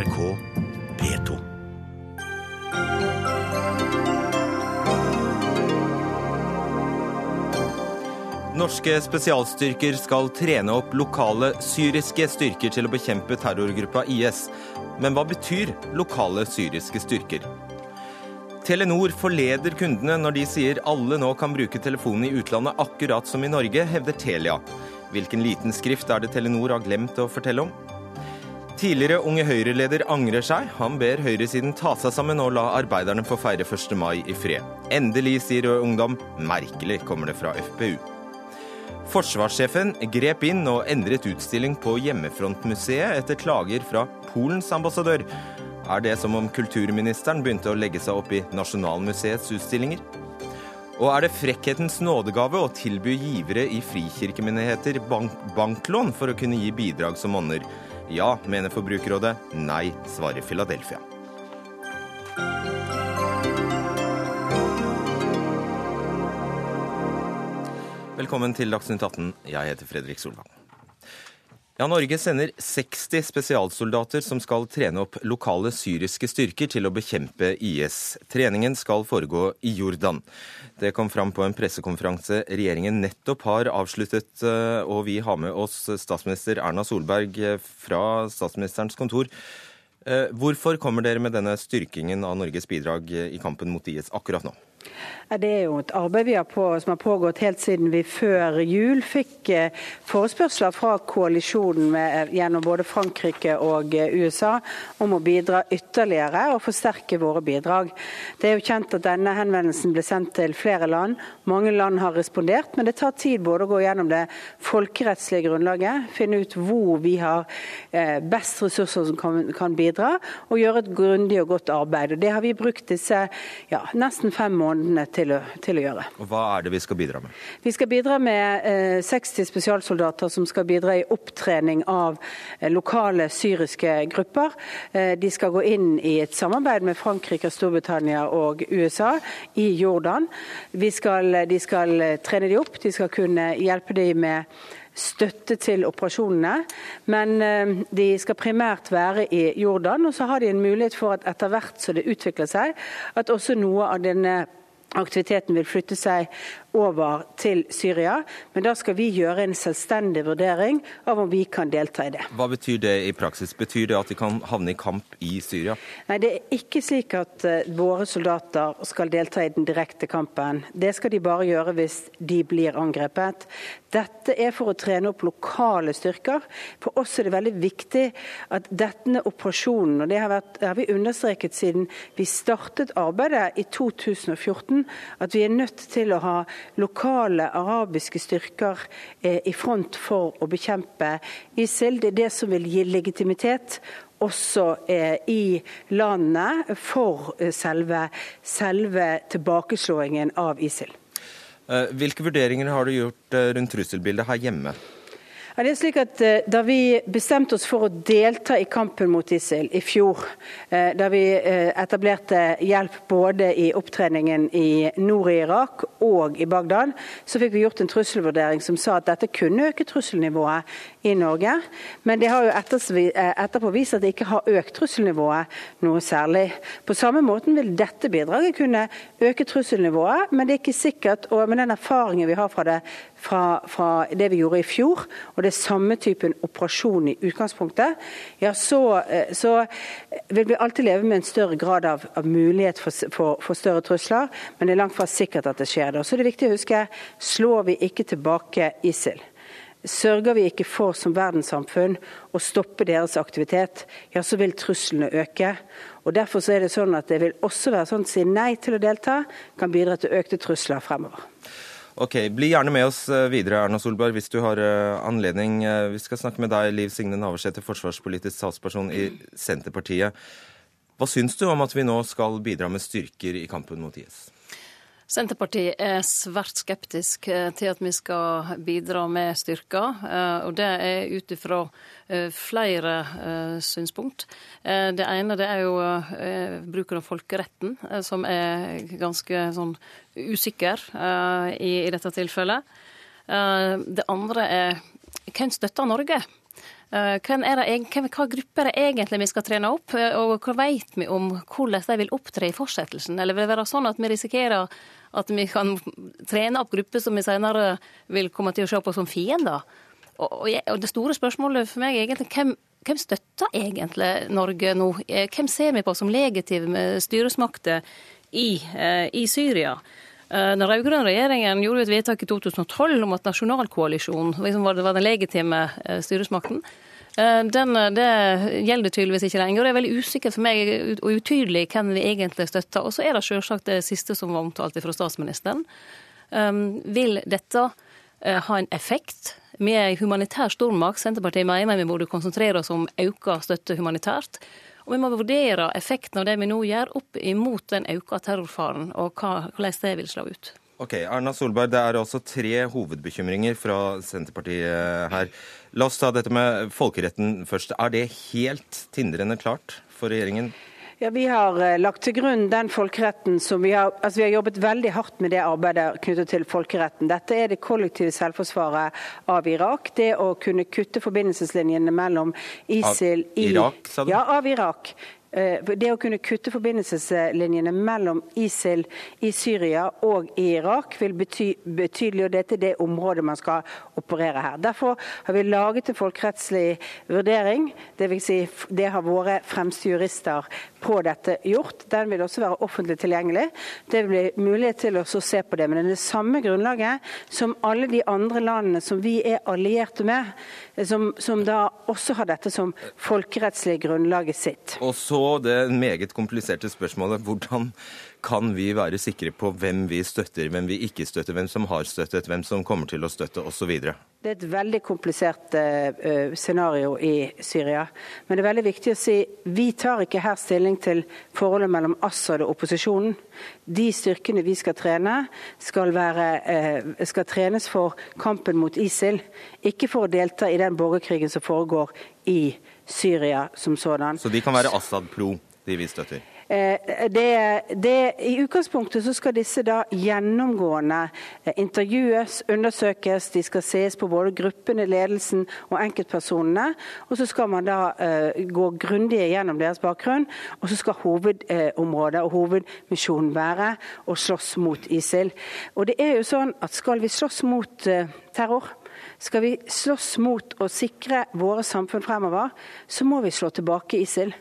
NRK P2. Norske spesialstyrker skal trene opp lokale syriske styrker til å bekjempe terrorgruppa IS. Men hva betyr lokale syriske styrker? Telenor forleder kundene når de sier alle nå kan bruke telefonen i utlandet akkurat som i Norge, hevder Telia. Hvilken liten skrift er det Telenor har glemt å fortelle om? Tidligere Unge Høyre-leder angrer seg. Han ber høyresiden ta seg sammen og la arbeiderne få feire 1. mai i fred. Endelig, sier Rød Ungdom. Merkelig, kommer det fra FPU. Forsvarssjefen grep inn og endret utstilling på Hjemmefrontmuseet etter klager fra Polens ambassadør. Er det som om kulturministeren begynte å legge seg opp i Nasjonalmuseets utstillinger? Og er det frekkhetens nådegave å tilby givere i frikirkemenigheter bank banklån for å kunne gi bidrag som monner? Ja, mener Forbrukerrådet. Nei, svarer Philadelphia. Velkommen til Dagsnytt 18. Jeg heter Fredrik Solvang. Ja, Norge sender 60 spesialsoldater som skal trene opp lokale syriske styrker til å bekjempe IS. Treningen skal foregå i Jordan. Det kom fram på en pressekonferanse regjeringen nettopp har avsluttet, eh, og vi har med oss statsminister Erna Solberg eh, fra statsministerens kontor. Eh, hvorfor kommer dere med denne styrkingen av Norges bidrag i kampen mot IS akkurat nå? Det er jo et arbeid vi har på, som har pågått helt siden vi før jul fikk eh, forespørsler fra koalisjonen med, eh, gjennom både Frankrike og eh, USA om å bidra ytterligere og forsterke våre bidrag. Det er jo kjent at denne henvendelsen ble sendt til flere land. Mange land har respondert, men det tar tid både å gå gjennom det folkerettslige grunnlaget, finne ut hvor vi har best ressurser som kan, kan bidra, og gjøre et grundig og godt arbeid. Og Det har vi brukt disse ja, nesten fem månedene til til å, til å, gjøre. Og Hva er det vi skal bidra med? Vi skal bidra med eh, 60 spesialsoldater som skal bidra i opptrening av eh, lokale syriske grupper. Eh, de skal gå inn i et samarbeid med Frankrike, Storbritannia og USA i Jordan. Skal, de skal eh, trene de opp, de skal kunne hjelpe dem med støtte til operasjonene. Men eh, de skal primært være i Jordan, og så har de en mulighet for at etter hvert som det utvikler seg, at også noe av denne aktiviteten vil flytte seg over til Syria. Men da skal vi gjøre en selvstendig vurdering av om vi kan delta i det. Hva betyr det i praksis? Betyr det at de kan havne i kamp i Syria? Nei, det er ikke slik at uh, våre soldater skal delta i den direkte kampen. Det skal de bare gjøre hvis de blir angrepet. Dette er for å trene opp lokale styrker. For oss er det veldig viktig at denne operasjonen, og det har, vært, har vi understreket siden vi startet arbeidet i 2014, at vi er nødt til å ha lokale arabiske styrker eh, i front for å bekjempe ISIL. Det er det som vil gi legitimitet også eh, i landene for eh, selve, selve tilbakeslåingen av ISIL. Hvilke vurderinger har du gjort rundt trusselbildet her hjemme? Ja, det er slik at eh, Da vi bestemte oss for å delta i kampen mot ISIL i fjor, eh, da vi eh, etablerte hjelp både i opptreningen i nord i Irak og i Bagdad, så fikk vi gjort en trusselvurdering som sa at dette kunne øke trusselnivået i Norge. Men det har jo etterpå vist at det ikke har økt trusselnivået noe særlig. På samme måten vil dette bidraget kunne øke trusselnivået, men det er ikke sikkert. Og med den erfaringen vi har fra det fra, fra, det vi gjorde i fjor, og det er samme typen operasjon i utgangspunktet, ja, så, eh, så vil vi alltid leve med en større grad av, av mulighet for, for, for, større trusler, men det er langt fra sikkert at det skjer. Da. Så det er viktig å huske slår vi ikke tilbake ISIL. Sørger vi ikke for som verdenssamfunn å stoppe deres aktivitet, ja, så vil truslene øke. Og Derfor er det sånn at det vil også være sånn å si nei til å delta kan bidra til økte trusler fremover. Ok, Bli gjerne med oss eh, videre, Erna Solberg, hvis du har eh, anledning. Eh, vi skal snakke med deg, Liv Signe Navarsete, forsvarspolitisk talsperson i Senterpartiet. Hva syns du om at vi nå skal bidra med styrker i kampen mot IS? Senterpartiet er svært skeptisk til at vi skal bidra med styrker. Og det er ut ifra flere synspunkt. Det ene det er jo bruken av folkeretten, som er ganske sånn usikker i, i, dette tilfellet. Det andre er hvem støtter Norge? Hvem er det, hva grupper er det egentlig vi skal trene opp, og hva vet vi om hvordan de vil opptre i fortsettelsen? Eller vil det være sånn at vi risikerer at vi kan trene opp grupper som vi senere vil komme til å se på som fiender? Og, det store spørsmålet for meg er egentlig hvem, hvem støtter egentlig Norge nå? Hvem ser vi på som legitime styresmakter i, i Syria? Eh, den rød-grønne regjeringen gjorde et vedtak i 2012 om at nasjonalkoalisjonen liksom var, den legitime eh, styresmakten. Eh, den, det gjelder tydeligvis ikke lenger. Det er veldig usikkert for meg og utydelig hvem vi egentlig støtter. Og så er det selvsagt det siste som var omtalt fra statsministeren. Vil dette ha en effekt? Vi er en humanitær stormakt. Senterpartiet mener vi burde konsentrere oss om økt støtte humanitært. Og vi må vurdere effekten av det vi nå gjør, opp imot den økte terrorfaren, og hvordan det vil slå ut. Ok, Erna Solberg, Det er også tre hovedbekymringer fra Senterpartiet her. La oss ta dette med folkeretten først. Er det helt tindrende klart for regjeringen? Ja, Vi har eh, lagt til grunn den folkeretten som vi har altså vi har jobbet veldig hardt med det arbeidet knyttet til folkeretten. Dette er det kollektive selvforsvaret av Irak. Det å kunne kutte forbindelseslinjene mellom ISIL Av Irak, sa du? Ja, av Irak. Eh, det å kunne kutte forbindelseslinjene mellom ISIL i Syria og i Irak vil bety betydelig, og dette er det området man skal operere her. Derfor har vi laget en folkerettslig vurdering. Det, vil si, det har våre fremste jurister på dette gjort. Den vil også være offentlig tilgjengelig. Det blir mulighet til å se på det. Men det er det samme grunnlaget som alle de andre landene som vi er allierte med, som, som da også har dette som folkerettslig grunnlaget sitt. Og så det meget kompliserte spørsmålet. Hvordan kan vi være sikre på hvem vi støtter, hvem vi ikke støtter, hvem som har støttet, hvem som kommer til å støtte osv.? Det er et veldig komplisert uh, scenario i Syria. Men det er veldig viktig å si vi tar ikke her stilling til forholdet mellom Assad og opposisjonen. De styrkene vi skal trene, skal, være, uh, skal trenes for kampen mot ISIL, ikke for å delta i den borgerkrigen som foregår i Syria som sådan. Så de kan være Assad-pro, de vi støtter? Eh, det, det, I utgangspunktet så skal disse da gjennomgående eh, intervjues, undersøkes. De skal ses på både gruppene, ledelsen og enkeltpersonene. Og så skal man da uh, gå grundig gjennom deres bakgrunn. Og så skal hovedområdet og hovedmisjonen være å slåss mot ISIL. Og det er jo sånn at skal vi slåss mot terror, skal vi slåss mot å sikre våre samfunn fremover, så må vi slå tilbake ISIL.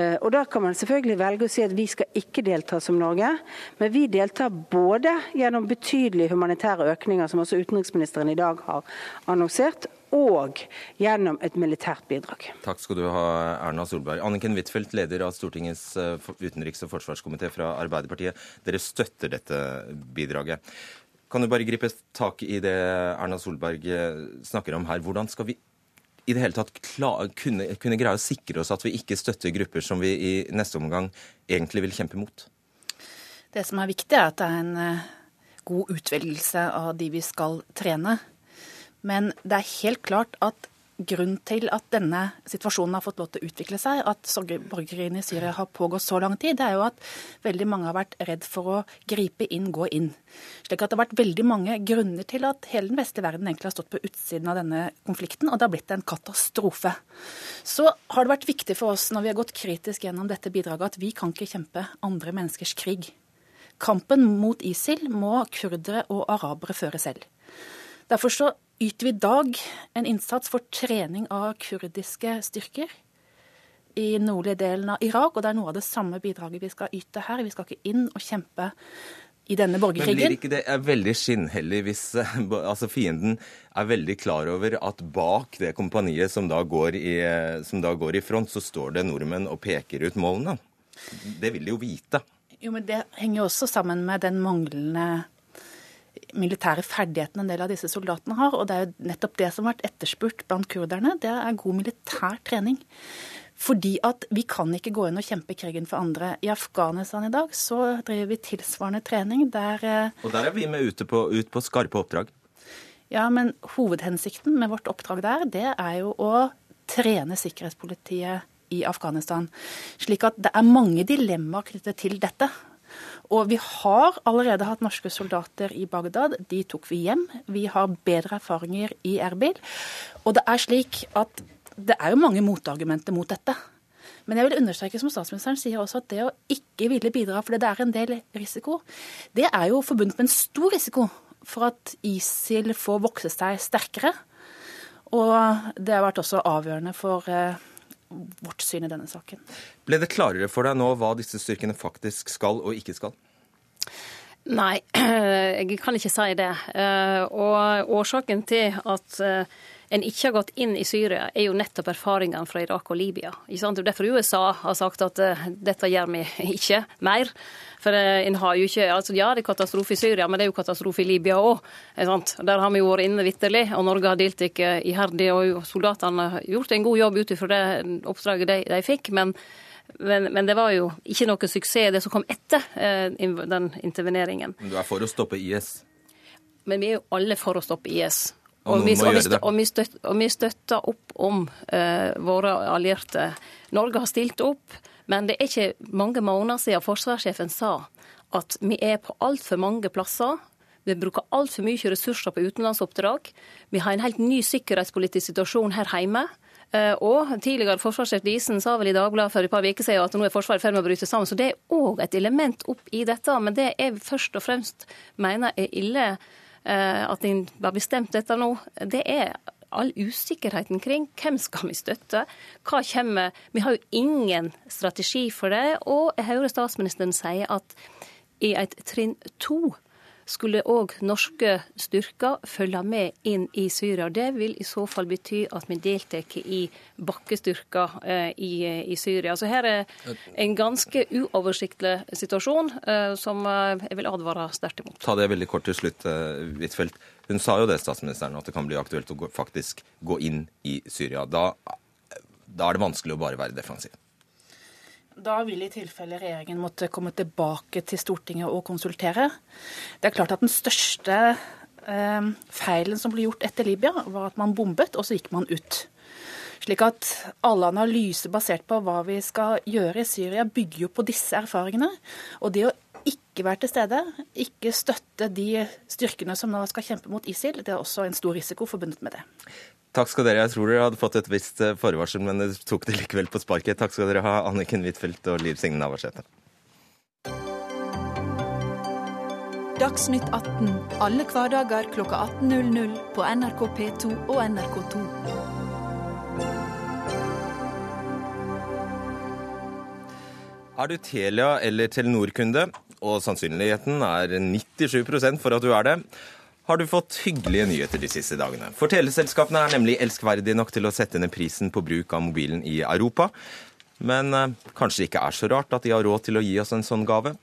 Eh, og Da kan man selvfølgelig velge å si at vi skal ikke delta som Norge, men vi deltar både gjennom betydelige humanitære økninger, som også utenriksministeren i dag har annonsert, og gjennom et militært bidrag. Takk skal du ha, Erna Solberg. Anniken Huitfeldt, leder av Stortingets eh, utenriks- og forsvarskomité fra Arbeiderpartiet. Dere støtter dette bidraget. Kan du bare gripe tak i det Erna Solberg eh, snakker om her? Hvordan skal vi i det hele tatt klar, kunne, kunne, greie å sikre oss at vi ikke støtter grupper som vi i neste omgang egentlig vil kjempe mot? Det som er viktig, er at det er en eh, god utvelgelse av de vi skal trene. Men det er helt klart at grunn til at denne situasjonen har fått lov til å utvikle seg, at borgerkrigen i Syria har pågått så lang tid, det er jo at veldig mange har vært redd for å gripe inn, gå inn. Slik at det har vært veldig mange grunner til at hele den vestlige verden egentlig har stått på utsiden av denne konflikten, og det har blitt en katastrofe. Så har det vært viktig for oss når vi har gått kritisk gjennom dette bidraget, at vi kan ikke kjempe andre menneskers krig. Kampen mot ISIL må kurdere og arabere føre selv. Derfor så yter vi i dag en innsats for trening av kurdiske styrker i nordlige delen av Irak, og det er noe av det samme bidraget vi skal yte her. Vi skal ikke inn og kjempe i denne borgerkrigen. Men blir ikke det er veldig skinnhellig hvis altså fienden er veldig klar over at bak det kompaniet som da, i, som da går i front, så står det nordmenn og peker ut målene? Det vil de jo vite. Jo, men Det henger jo også sammen med den manglende militære ferdighetene en del av disse soldatene har. Og det er jo nettopp det som har vært etterspurt blant kurderne. Det er god militær trening. Fordi at vi kan ikke gå inn og kjempe krigen for andre. I Afghanistan i dag så driver vi tilsvarende trening der eh, Og der er vi med ute på, ut på skarpe oppdrag? Ja, men hovedhensikten med vårt oppdrag der, det er jo å trene sikkerhetspolitiet i Afghanistan. Slik at det er mange dilemmaer knyttet til dette. Og vi har allerede hatt norske soldater i Bagdad. De tok vi hjem. Vi har bedre erfaringer i Erbil. Og det er slik at det er jo mange motargumenter mot dette. Men jeg vil understreke, som statsministeren sier også, at det å ikke ville bidra fordi det er en del risiko, det er jo forbundet med en stor risiko for at ISIL får vokse seg sterkere. Og det har vært også avgjørende for eh, vårt syn i denne saken. Ble det klarere for deg nå hva disse styrkene faktisk skal og ikke skal? Nei, jeg kan ikke si det. Eh, og årsaken til at eh, en ikke har gått inn i Syria, er jo nettopp erfaringene fra Irak og Libya. Ikke sant? Derfor USA har sagt at uh, dette gjør vi ikke mer. For uh, en har jo ikke altså Ja, det er katastrofe i Syria, men det er jo katastrofe i Libya òg. Der har vi jo vært inne vitterlig, og Norge har deltatt iherdig. Og soldatene har gjort en god jobb ut ifra det oppdraget de, de fikk. men men, men, det var jo ikke noe suksess, det som kom etter eh, den interveneringen. Men du er for å stoppe IS? Men vi er jo alle for å stoppe IS. Og, vi, og, vi, og, vi støtter, og, vi, støtter, opp om eh, våre allierte. Norge har stilt opp, men det er ikke mange måneder siden forsvarssjefen sa at vi er på altfor mange plasser. Vi bruker altfor mye ressurser på utenlandsoppdrag. Vi har en helt ny sikkerhetspolitisk situasjon her hjemme. Eh, og tidligere forsvarssjef Disen sa vel i Dagbladet for et par uker siden at nå er Forsvaret i ferd med å bryte sammen. Så det er òg et element opp i dette. Men det jeg først og fremst mener er ille, at en har bestemt dette nå, det er all usikkerheten kring hvem skal vi støtte, hva kommer Vi har jo ingen strategi for det, og jeg hører statsministeren si at i et trinn to skulle òg norske styrker følge med inn i Syria. Det vil i så fall bety at vi deltar i bakkestyrker eh, i, i, Syria. Så her er en ganske uoversiktlig situasjon eh, som eh, jeg vil advare sterkt imot. Ta det veldig kort til slutt, Huitfeldt. Hun sa jo det, statsministeren, at det kan bli aktuelt å gå, faktisk gå inn i Syria. Da, da er det vanskelig å bare være defensiv. Da vil i tilfelle regjeringen måtte komme tilbake til Stortinget og konsultere. Det er klart at den største eh, feilen som ble gjort etter Libya, var at man bombet, og så gikk man ut. Slik at alle analyser basert på hva vi skal gjøre i Syria, bygger jo på disse erfaringene. Og det å ikke være til stede, ikke støtte de styrkene som nå skal kjempe mot ISIL, det er også en stor risiko forbundet med det. Takk skal dere. Jeg tror dere hadde fått et visst eh, forvarsel, men dere tok det likevel på sparket. Takk skal dere ha, Anniken Huitfeldt og Liv Signe Navarsete. Dagsnytt 18 alle hverdager kl 18.00 på NRK P2 og NRK2. Er du Telia- eller Telenor-kunde, og sannsynligheten er 97% for at du er det, har du fått hyggelige nyheter de siste dagene. For teleselskapene er nemlig elskverdige nok til å sette ned prisen på bruk av mobilen i Europa. Men eh, kanskje det ikke er så rart at de har råd til å gi oss en sånn gave.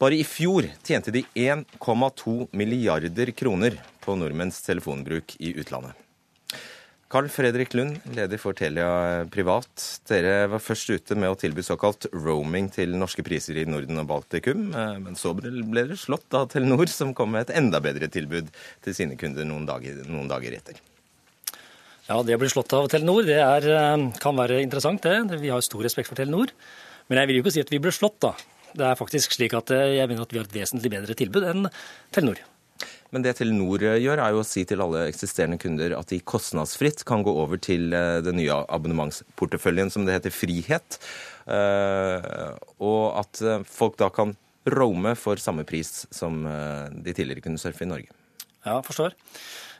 Bare i fjor tjente de 1,2 milliarder kroner på nordmenns telefonbruk i utlandet. Carl Fredrik Lund, leder for Telia Privat. Dere var først ute med å tilby såkalt roaming til norske priser i Norden og Baltikum. Eh, men så ble dere slått av Telenor, som kom med et enda bedre tilbud til sine kunder noen dager, noen dager etter. Ja, det å bli slått av Telenor det er, eh, kan være interessant, det. Vi har stor respekt for Telenor. Men jeg vil jo ikke si at vi ble slått, da. Det er faktisk slik at eh, jeg mener at vi har et vesentlig bedre tilbud enn Telenor. Men det Telenor gjør, er jo å si til alle eksisterende kunder at de kostnadsfritt kan gå over til eh, den nye abonnementsporteføljen som det heter Frihet. Eh, og at eh, folk da kan roame for samme pris som de tidligere kunne surfe i Norge. Ja, forstår.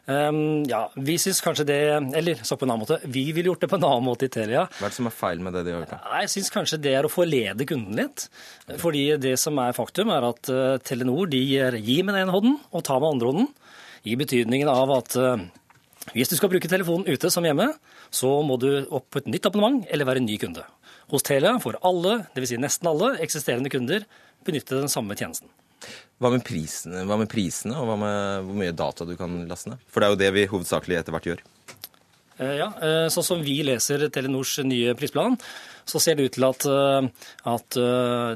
Um, ja, vi syns kanskje det Eller så på en annen måte. Vi ville gjort det på en annen måte i Telia. Hva er det som er feil med det de har gjort? da? Jeg syns kanskje det er å forlede kunden litt. Fordi det som er faktum, er at uh, Telenor de gir med den ene hånden og tar med andre hånden. I betydningen av at uh, hvis du skal bruke telefonen ute som hjemme, så må du opp på et nytt abonnement eller være en ny kunde. Hos Telia får alle, dvs. Si nesten alle, eksisterende kunder benytte den samme tjenesten. Hva med, prisene, hva med prisene, og med hvor mye data du kan laste ned? For det er jo det vi hovedsakelig etter hvert gjør. Eh, ja, sånn som vi leser Telenors nye prisplan, så ser det ut til at, eh, at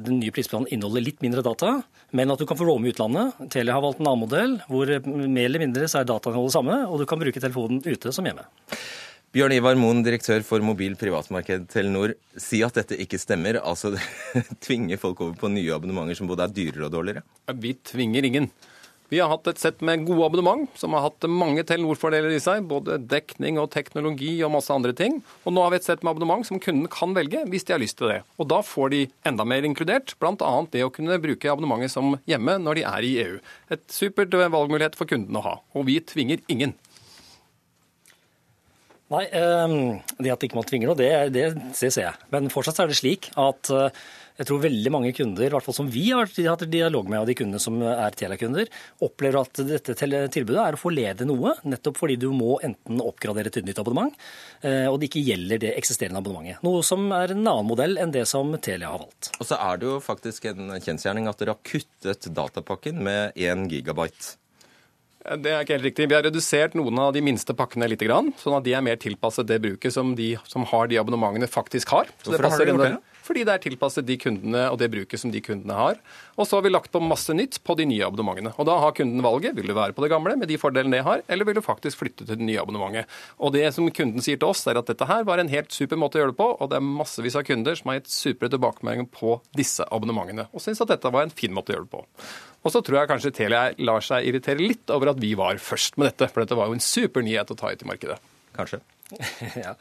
den nye prisplanen inneholder litt mindre data, men at du kan få roame i utlandet. Telia har valgt en annen modell hvor mer eller mindre så er datainnholdet samme, og du kan bruke telefonen ute som hjemme. Bjørn Ivar Moen, direktør for mobil privatmarked Telenor. Si at dette ikke stemmer. Altså tvinge folk over på nye abonnementer som både er dyrere og dårligere? Vi tvinger ingen. Vi har hatt et sett med gode abonnement som har hatt mange Telenor-fordeler i seg. Både dekning og teknologi og masse andre ting. Og nå har vi et sett med abonnement som kunden kan velge hvis de har lyst til det. Og da får de enda mer inkludert, bl.a. det å kunne bruke abonnementet som hjemme når de er i EU. Et supert valgmulighet for kunden å ha. Og vi tvinger ingen. Nei, ehm, det at ikke man tvinger noe, det, det, det, ser jeg. Men fortsatt er det slik at eh, jeg tror veldig mange kunder, i hvert fall som vi har hatt dialog med, av de kundene som er Telia-kunder, opplever at dette tilbudet er å forlede noe, nettopp fordi du må enten oppgradere et nytt abonnement, eh, og det ikke gjelder det eksisterende abonnementet. Noe som er en annen modell enn det som Telia har valgt. Og så er det jo faktisk en kjensgjerning at dere har kuttet datapakken med 1 gigabyte. Det er ikke helt riktig. Vi har redusert noen av de minste pakkene litt, sånn at de er mer tilpasset det bruket som de som har de abonnementene, faktisk har. Så Hvorfor har dere gjort det? Fordi det er tilpasset de kundene og det bruket som de kundene har. Og så har vi lagt på masse nytt på de nye abonnementene. Og da har kunden valget. Vil du være på det gamle med de fordelene det har, eller vil du faktisk flytte til det nye abonnementet? Og det som kunden sier til oss, er at dette her var en helt super måte å gjøre det på, og det er massevis av kunder som har gitt supre tilbakemeldinger på disse abonnementene, og syns at dette var en fin måte å gjøre det på. Og så tror jeg kanskje Telia lar seg irritere litt over at vi var først med dette, for dette var jo en super nyhet å ta ut i markedet. Kanskje. ja.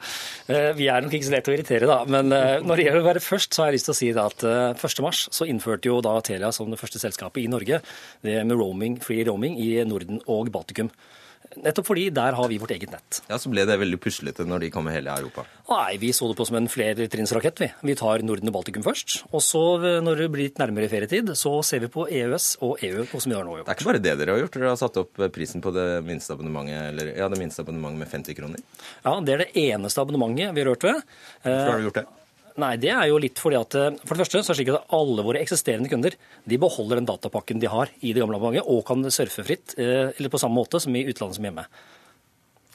Eh, vi er nok ikke så lett å irritere, da. Men eh, når det gjelder å være først, så har jeg lyst til å si at 1.3 eh, så innførte jo da Telia som det første selskapet i Norge det med roaming, free roaming i Norden og Baltikum. Nettopp fordi der har vi vårt eget nett. Ja, Så ble det veldig puslete når de kom med hele Europa? Nei, vi så det på som en flertrinnsrakett, vi. Vi tar Norden og Baltikum først. Og så, når det blir litt nærmere ferietid, så ser vi på EØS og EU, som vi har nå gjort. Det er ikke bare det dere har gjort, dere har satt opp prisen på det minste abonnementet, eller, ja, det minste abonnementet med 50 kroner? Ja, det er det eneste abonnementet vi har rørt ved. Hvorfor har du gjort det? Nei, det er jo litt fordi at eh, For det første så er det slik at alle våre eksisterende kunder de beholder den datapakken de har i det gamle abonnementet, og kan surfe fritt, eh, eller på samme måte som i utlandet som hjemme.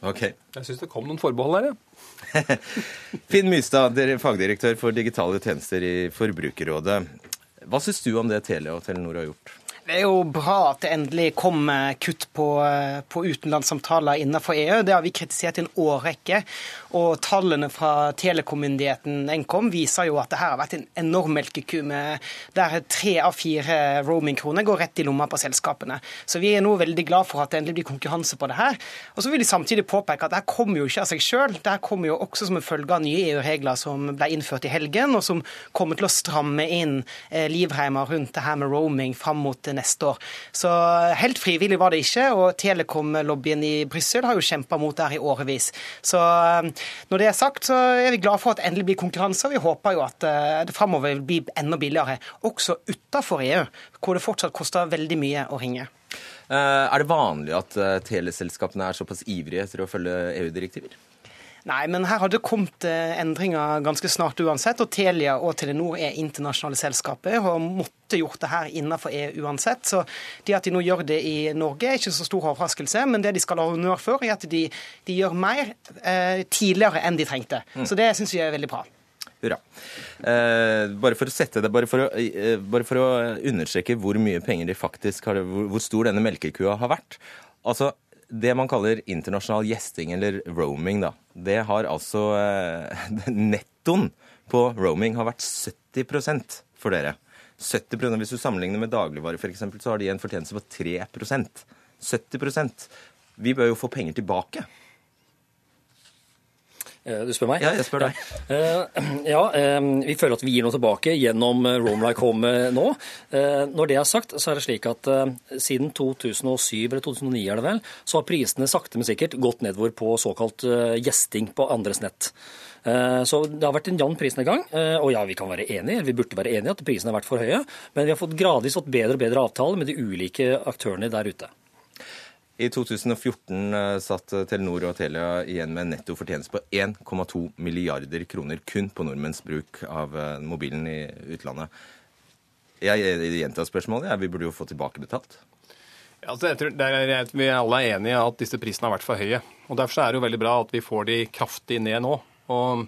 Ok. Jeg syns det kom noen forbehold her, ja. Finn Mystad, dere er fagdirektør for digitale tjenester i Forbrukerrådet. Hva syns du om det Telia og Telenor har gjort? Det er jo bra at det endelig kom kutt på, på utenlandssamtaler innenfor EU. Det har vi kritisert i en årrekke. Og tallene fra telekommyndigheten Nkom viser jo at det her har vært en enorm melkeku, der tre av fire roamingkroner går rett i lomma på selskapene. Så vi er nå veldig glad for at det endelig blir konkurranse på det her. Og så vil de samtidig påpeke at det her kommer jo ikke av seg sjøl. Det her kommer jo også som en følge av nye EU-regler som ble innført i helgen, og som kommer til å stramme inn eh, livreimer rundt det her med roaming fram mot neste neste år. Så helt frivillig var det ikke, og Telekom-lobbyen i Brussel har jo kjempa mot det her i årevis. Så eh, når det er sagt, så er vi glad for at det endelig blir konkurranse. og Vi håper jo at eh, det framover vil enda billigere, også utafor EU, hvor det fortsatt koster veldig mye å ringe. Eh, er det vanlig at teleselskapene er såpass ivrige etter å følge EU-direktiver? Nei, men her hadde det kommet eh, endringer ganske snart uansett. Og Telia og Telenor er internasjonale selskaper og måtte gjort det her innenfor EU uansett. Så det at de nå gjør det i Norge er ikke så stor overraskelse. Men det de skal ha honnør for, er at de, de gjør mer eh, tidligere enn de trengte. Mm. Så det syns vi er veldig bra. Hurra. Eh, bare for å sette det, bare for å, eh, bare for å understreke hvor mye penger de faktisk har, hvor, hvor stor denne melkekua har vært. Altså, det man kaller internasjonal gjesting, eller roaming, da, det har altså eh, Nettoen på roaming har vært 70% for dere. 70 Hvis du sammenligner med dagligvare f.eks., så har de en fortjeneste på 3% 70% Vi bør jo få penger tilbake. Eh, du spør meg? Ja, jeg spør deg. Eh, ja, eh, vi føler at vi gir noe tilbake gjennom Roam Like Home nå. Når det er sagt, så er det slik at siden 2007 eller 2009 er det vel, så har prisene sakte, men sikkert gått nedover på såkalt gjesting på andres nett. Så det har vært en jevn prisnedgang. Og ja, vi kan være enige, vi burde være enige at prisene har vært for høye, men vi har fått gradvis fått bedre og bedre avtaler med de ulike aktørene der ute. I 2014 eh, satt Telenor og Telia igjen med en netto fortjeneste på 1,2 milliarder kroner kun på nordmenns bruk av eh, mobilen i utlandet. Jeg gjentar spørsmålet. Vi burde jo få tilbakebetalt. Ja, altså jeg tror er, Vi alle er enige i at disse prisene har vært for høye. og Derfor er det jo veldig bra at vi får de kraftig ned nå. og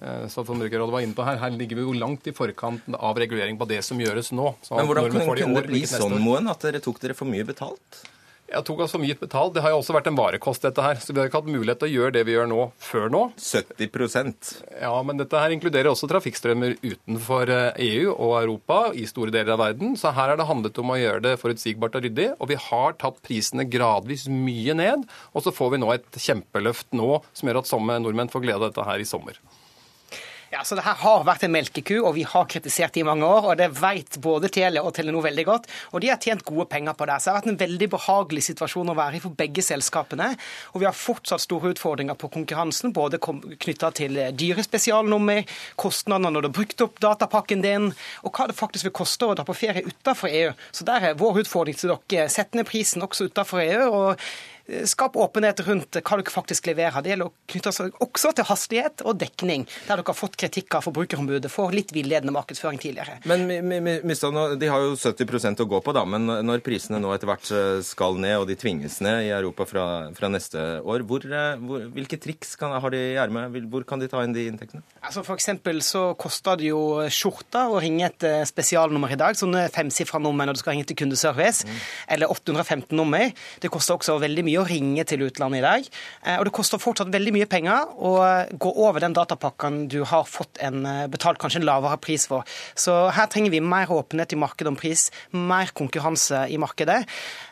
eh, som Forbrukerrådet var inne på her, her ligger vi jo langt i forkant av regulering på det som gjøres nå. Men Hvordan kunne det bli sånn, Moen, at dere tok dere for mye betalt? Jeg tok oss for mye betalt. Det har jo også vært en varekost, dette her. Så vi har ikke hatt mulighet til å gjøre det vi gjør nå, før nå. 70% Ja, men dette her inkluderer også trafikkstrømmer utenfor EU og Europa i store deler av verden. Så her er det handlet om å gjøre det forutsigbart og ryddig. Og vi har tatt prisene gradvis mye ned. Og så får vi nå et kjempeløft nå som gjør at samme nordmenn får glede av dette her i sommer. Ja, så det her har vært en melkeku, og vi har kritisert det i mange år. og Det vet både Telia og Telenor veldig godt. Og de har tjent gode penger på det. Så det har vært en veldig behagelig situasjon å være i for begge selskapene. Og vi har fortsatt store utfordringer på konkurransen, både knytta til dyre spesialnummer, kostnadene når du har brukt opp datapakken din, og hva det faktisk vil koste å dra på ferie utenfor EU. Så der er vår utfordring til dere. Sett ned prisen også utenfor EU. og Skap åpenhet rundt hva dere faktisk leverer. Det gjelder å knytte seg også til hastighet og dekning, der dere har fått kritikk av Forbrukerombudet for litt villedende markedsføring tidligere. Men De har jo 70% å gå på, da, men når prisene nå etter hvert eh, skal ned, og de tvinges ned i Europa fra, fra neste år, hvor, eh, hvor, hvilke triks kan, har de i ermet? Hvor kan de ta inn de inntektene? Altså For så koster det jo skjorta å ringe et eh, spesialnummer i dag, sånne femsifra nummer når du skal ringe til kundeservice, mm. eller 815 nummer. Det koster også veldig mye å ringe til utlandet i dag. Eh, og det koster fortsatt veldig mye penger å gå over den datapakken du har fått en eh, betalt kanskje en lavere pris for. Så her trenger vi mer åpenhet i markedet om pris, mer konkurranse i markedet.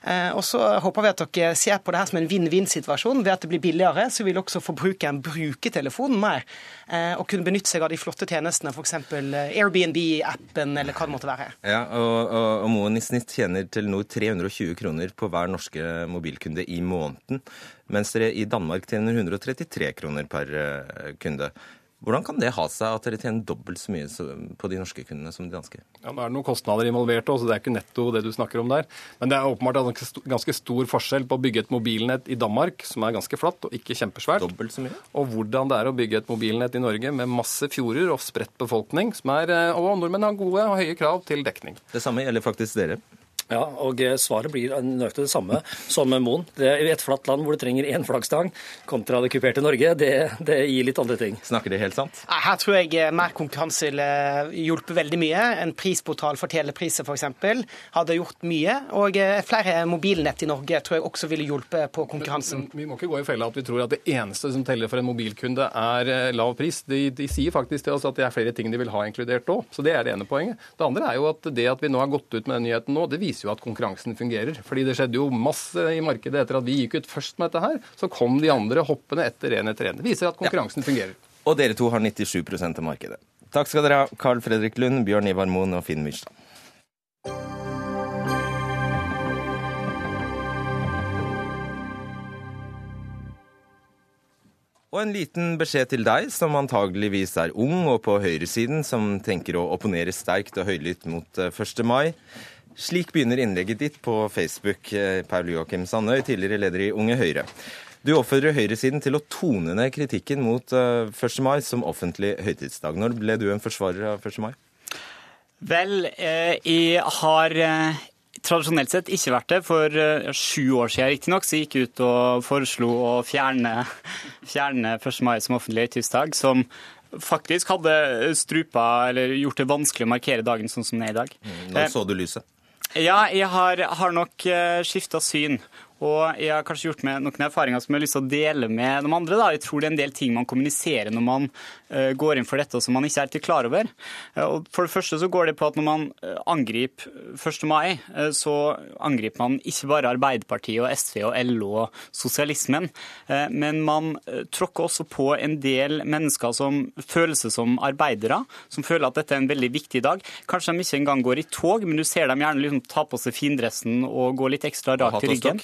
Eh, og så håper vi at dere ser på det her som en vinn-vinn-situasjon. Ved at det blir billigere, så vil også forbrukeren bruke telefonen mer og kunne benytte seg av de flotte tjenestene, f.eks. Airbnb-appen eller hva det måtte være. Ja, og, og, og Moen i snitt tjener Telenor 320 kroner på hver norske mobilkunde i måneden måneden, mens dere i Danmark tjener 133 kroner per eh, kunde. Hvordan kan det ha seg at dere tjener dobbelt så mye på de norske kundene som de danske? Ja, Nå er det noen kostnader involvert òg, så det er ikke netto det du snakker om der. Men det er åpenbart en ganske stor forskjell på å bygge et mobilnett i Danmark, som er ganske flatt og ikke kjempesvært, dobbelt så mye. og hvordan det er å bygge et mobilnett i Norge med masse fjorder og spredt befolkning, som er, eh, og nordmenn har gode og høye krav til dekning. Det samme gjelder faktisk dere. Ja, og eh, svaret blir nøyaktig det samme som Moen. Det er et flatt land hvor du trenger én flaggstang, kontra det kuperte Norge, det, det, gir litt andre ting. Snakker de helt sant? Her tror jeg eh, mer konkurranse ville hjulpet veldig mye. En prisportal for telepriser f.eks. hadde gjort mye. Og eh, flere mobilnett i Norge tror jeg også ville hjulpet på konkurransen. Men, men, vi må ikke gå i fella at vi tror at det eneste som teller for en mobilkunde, er lav pris. De, de sier faktisk til oss at det er flere ting de vil ha inkludert òg. Så det er det ene poenget. Det andre er jo at det at vi nå har gått ut med den nyheten nå, det viser viser jo at konkurransen fungerer. Fordi det skjedde jo masse i markedet etter at vi gikk ut først med dette her. Så kom de andre hoppende etter en etter en. Det viser at konkurransen ja. fungerer. Og dere to har 97% av markedet. Takk skal dere ha, Carl Fredrik Lund, Bjørn Ivar Moen og Finn Myrstad. Og en liten beskjed til deg, som antageligvis er ung og på høyresiden, som tenker å opponere sterkt og høylytt mot 1. Eh, mai. Slik begynner innlegget ditt på Facebook, eh, Paul Joakim Sandøy, tidligere leder i Unge Høyre. Du oppfordrer høyresiden til å tone ned kritikken mot 1. Eh, mai som offentlig høytidsdag. Når ble du en forsvarer av 1. mai? Vel, eh, jeg har tradisjonelt sett ikke vært det. For sju år siden riktignok så gikk jeg ut og foreslo å fjerne, fjerne 1. mai som offentlig høytidsdag. som faktisk hadde strupa eller gjort det vanskelig å markere dagen sånn som den er i dag. Mm, når så du lyset? Ja, jeg har, har nok uh, skifta syn. Og jeg har kanskje gjort meg noen erfaringer som jeg har lyst til å dele med de andre. Da. Jeg tror det er en del ting man kommuniserer når man uh, går inn for dette som man ikke er til klar over. Uh, og for det første så går det på at når man uh, angriper 1. mai, så angriper man ikke bare Arbeiderpartiet og SV og LO og sosialismen, men man tråkker også på en del mennesker som føler seg som arbeidere, som føler at dette er en veldig viktig dag. Kanskje de ikke engang går i tog, men du ser dem gjerne liksom ta på seg findressen og gå litt ekstra rart i ryggen.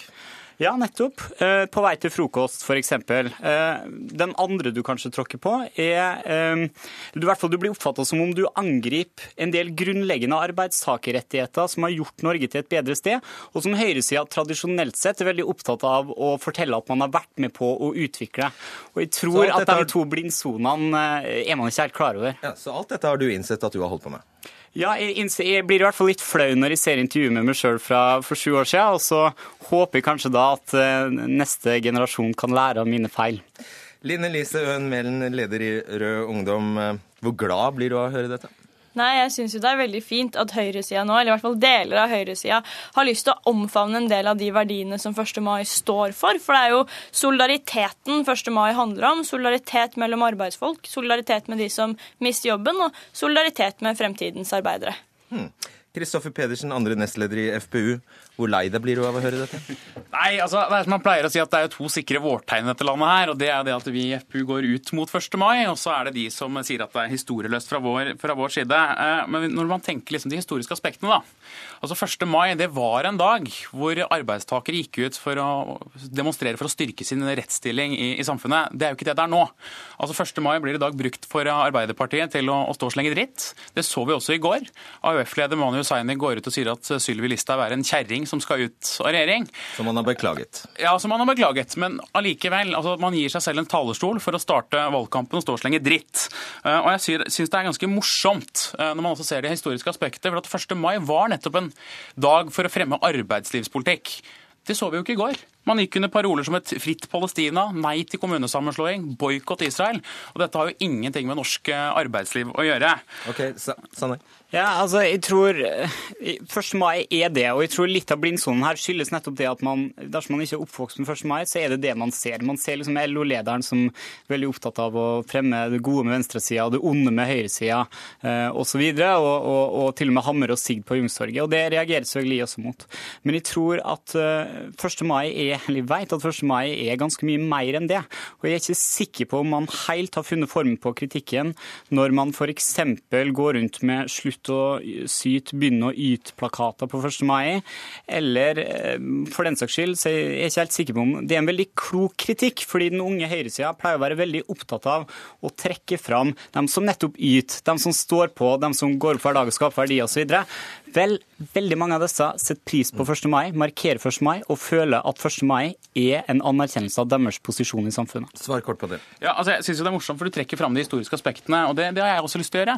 Ja, nettopp. Eh, på vei til frokost, f.eks. Eh, den andre du kanskje tråkker på, er eh, du, hvert fall du blir oppfatta som om du angriper en del grunnleggende arbeidstakerrettigheter som har gjort Norge til et bedre sted, og som høyresida tradisjonelt sett er veldig opptatt av å fortelle at man har vært med på å utvikle. Og jeg tror at de to blindsonene er man ikke helt klar over. Ja, så alt dette har du innsett at du har holdt på med? Ja, jeg, innser, jeg, blir i hvert fall litt flau når jeg ser intervjuet med meg sjøl for sju år siden, og så håper jeg kanskje da at uh, neste generasjon kan lære av mine feil. Line Lise Øen Mælen, leder i Rød Ungdom. Hvor glad blir du av å høre dette? Nei, jeg syns jo det er veldig fint at høyresida nå, eller i hvert fall deler av høyresida, har lyst til å omfavne en del av de verdiene som 1. mai står for. For det er jo solidariteten 1. mai handler om. Solidaritet mellom arbeidsfolk, solidaritet med de som mister jobben, og solidaritet med fremtidens arbeidere. Hmm. Kristoffer Pedersen, andre nestleder i FPU. Hvor lei deg blir du av å høre dette? Nei, altså, man pleier å si at det er to sikre vårtegn i dette landet her. og Det er det at vi i FPU går ut mot 1. mai, og så er det de som sier at det er historieløst fra vår, fra vår side. Eh, men når man tenker liksom de historiske aspektene, da. Altså 1. mai det var en dag hvor arbeidstakere gikk ut for å demonstrere for å styrke sin rettsstilling i, i samfunnet. Det er jo ikke det det er nå. Altså 1. mai blir i dag brukt for Arbeiderpartiet til å, å stå og slenge dritt. Det så vi også i går. AUF-leder Manu Hussaini går ut og sier at Sylvi Listhaug er en kjerring som skal ut av regjering. Som han har beklaget? Ja, som han har beklaget. Men allikevel. Altså, man gir seg selv en talerstol for å starte valgkampen og stå og slenge dritt. Eh, og jeg syns det er ganske morsomt eh, når man også ser det historiske aspektet. For at 1. mai var nettopp en dag for å fremme arbeidslivspolitikk. Det så vi jo ikke i går. Man gikk under paroler som et fritt Palestina, nei til kommunesammenslåing, boikott Israel. Og dette har jo ingenting med norsk eh, arbeidsliv å gjøre. Ok, Sanne. Ja, altså, jeg tror 1. Eh, mai er det, og jeg tror litt av blindsonen her skyldes nettopp det at man, dersom man ikke er oppvokst med 1. mai, så er det det man ser. Man ser liksom LO-lederen som er veldig opptatt av å fremme det gode med venstresida og det onde med høyresida eh, osv., og, og, og, og til og med hammer og sigd på Youngstorget. Og det reagerer selvfølgelig jeg også mot. Men jeg tror at eh, 1. mai er, eller jeg vet at 1. mai er ganske mye mer enn det. Og jeg er ikke sikker på om man helt har funnet formen på kritikken når man f.eks. går rundt med slutt ut og syt begynne å yte-plakater på 1. mai. Eller eh, for den saks skyld så er jeg ikke helt sikker på om det er en veldig klok kritikk, fordi den unge høyresida pleier å være veldig opptatt av å trekke fram dem som nettopp yter, dem som står på, dem som går opp hver dag og skaper verdier osv. Vel, veldig mange av disse setter pris på 1. mai, markerer 1. mai og føler at 1. mai er en anerkjennelse av deres posisjon i samfunnet. Svar kort på det. Ja, altså jeg synes jo Det er morsomt, for du trekker fram de historiske aspektene, og det, det, har jeg også lyst til å gjøre.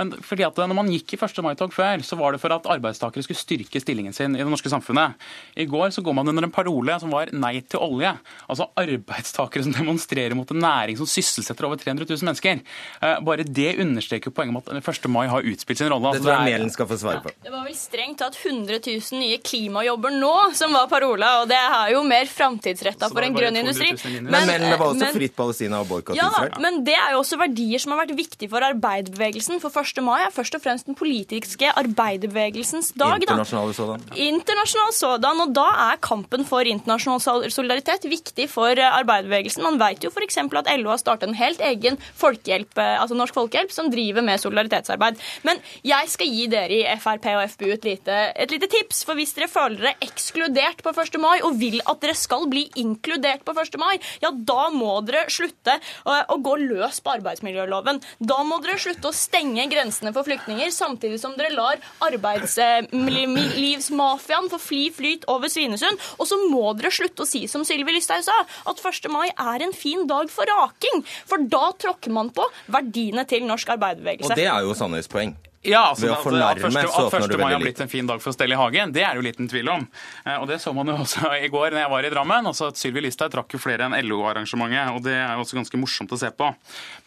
Men fordi at når man gikk i 1. mai-tog før, så var det for at arbeidstakere skulle styrke stillingen sin i det norske samfunnet. I går så går man under en parole som var nei til olje. Altså arbeidstakere som demonstrerer mot en næring som sysselsetter over 300 000 mennesker. Eh, bare det understreker poenget om at 1. mai har utspilt sin rolle. Det tror jeg Melen skal få svare på. Ja, var vel strengt tatt 100 000 nye klimajobber nå som var parola, og det er jo mer framtidsretta for en grønn industri. Men, men, men, det var også men, fritt Palestina og boikott ja, Israel. Men det er jo også verdier som har vært viktige for arbeiderbevegelsen. For 1. mai er først og fremst den politiske arbeiderbevegelsens dag. Internasjonal sådan. Internasjonal sådan, og da er kampen for internasjonal solidaritet viktig for arbeiderbevegelsen. Man vet jo f.eks. at LO har startet en helt egen folkehjelp, altså Norsk Folkehjelp som driver med solidaritetsarbeid. Men jeg skal gi dere i Frp og FPU et lite, et lite, tips. For hvis dere føler dere ekskludert på 1. mai, og vil at dere skal bli inkludert på 1. mai, ja, da må dere slutte å, å gå løs på arbeidsmiljøloven. Da må dere slutte å stenge grensene for flyktninger, samtidig som dere lar arbeidslivsmafiaen få fly flyt over Svinesund. Og så må dere slutte å si som Sylvi Listhaug sa, at 1. mai er en fin dag for raking. For da tråkker man på verdiene til norsk arbeiderbevegelse. Og det er jo sannhetspoeng. poeng. Ja, altså, Ved å fornærme, at, at 1. mai har blitt en fin dag for å stelle i hagen, det er jo liten tvil om. Eh, og Det så man jo også i går når jeg var i Drammen. altså at Sylvi Listhaug trakk jo flere enn LO-arrangementet. og Det er jo også ganske morsomt å se på.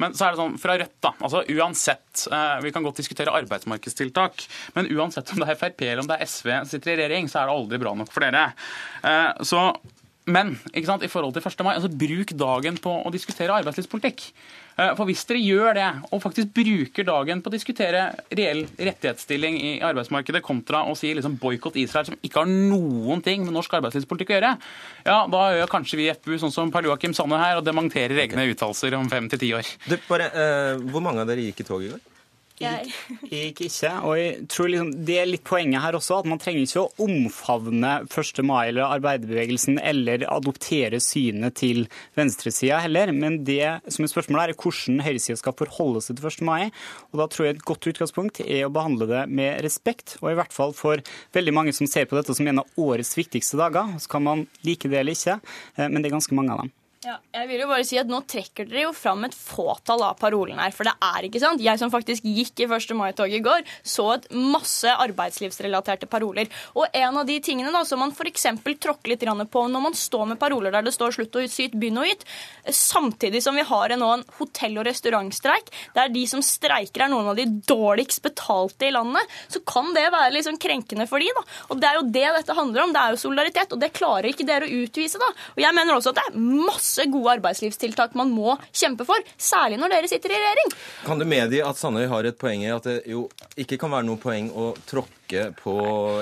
Men så er det sånn, fra Rødt, da. altså Uansett, eh, vi kan godt diskutere arbeidsmarkedstiltak, men uansett om det er Frp eller om det er SV som sitter i regjering, så er det aldri bra nok for dere. Eh, så men i forhold til 1. mai, altså bruk dagen på å diskutere arbeidslivspolitikk. Eh, for hvis dere gjør det, og faktisk bruker dagen på å diskutere reell rettighetsstilling i arbeidsmarkedet kontra å si liksom boikott Israel, som ikke har noen ting med norsk arbeidslivspolitikk å gjøre, ja, da gjør kanskje vi i FPU sånn som Per Joakim Sanne her, og dementerer egne uttalelser om fem til ti år. Du, bare, uh, hvor mange av dere gikk i tog i går? Jeg. Gikk ikke. Og jeg tror liksom det er litt poenget her også, at man trenger ikke å omfavne 1. mai eller arbeiderbevegelsen eller adoptere synet til venstresida heller. Men det som er spørsmålet er hvordan høyresida skal forholde seg til 1. mai. Og da tror jeg et godt utgangspunkt er å behandle det med respekt. Og i hvert fall for veldig mange som ser på dette som en av årets viktigste dager. Så kan man like det eller ikke, eh, men det er ganske mange av dem. Ja, jeg vil jo bare si at Nå trekker dere jo fram et fåtall av parolene her. For det er ikke sant. Jeg som faktisk gikk i 1. mai-toget i går, så et masse arbeidslivsrelaterte paroler. Og en av de tingene da, som man f.eks. tråkker litt på når man står med paroler der det står 'slutt å syte, begynn å yte', samtidig som vi har nå en hotell- og restaurantstreik, der de som streiker er noen av de dårligst betalte i landet, så kan det være litt sånn krenkende for de da. Og det er jo det dette handler om. Det er jo solidaritet, og det klarer ikke dere å utvise, da. Og jeg mener også at det er masse masse gode arbeidslivstiltak man må kjempe for, særlig når dere sitter i regjering. Kan du medgi at Sandøy har et poeng i at det jo ikke kan være noe poeng å tråkke på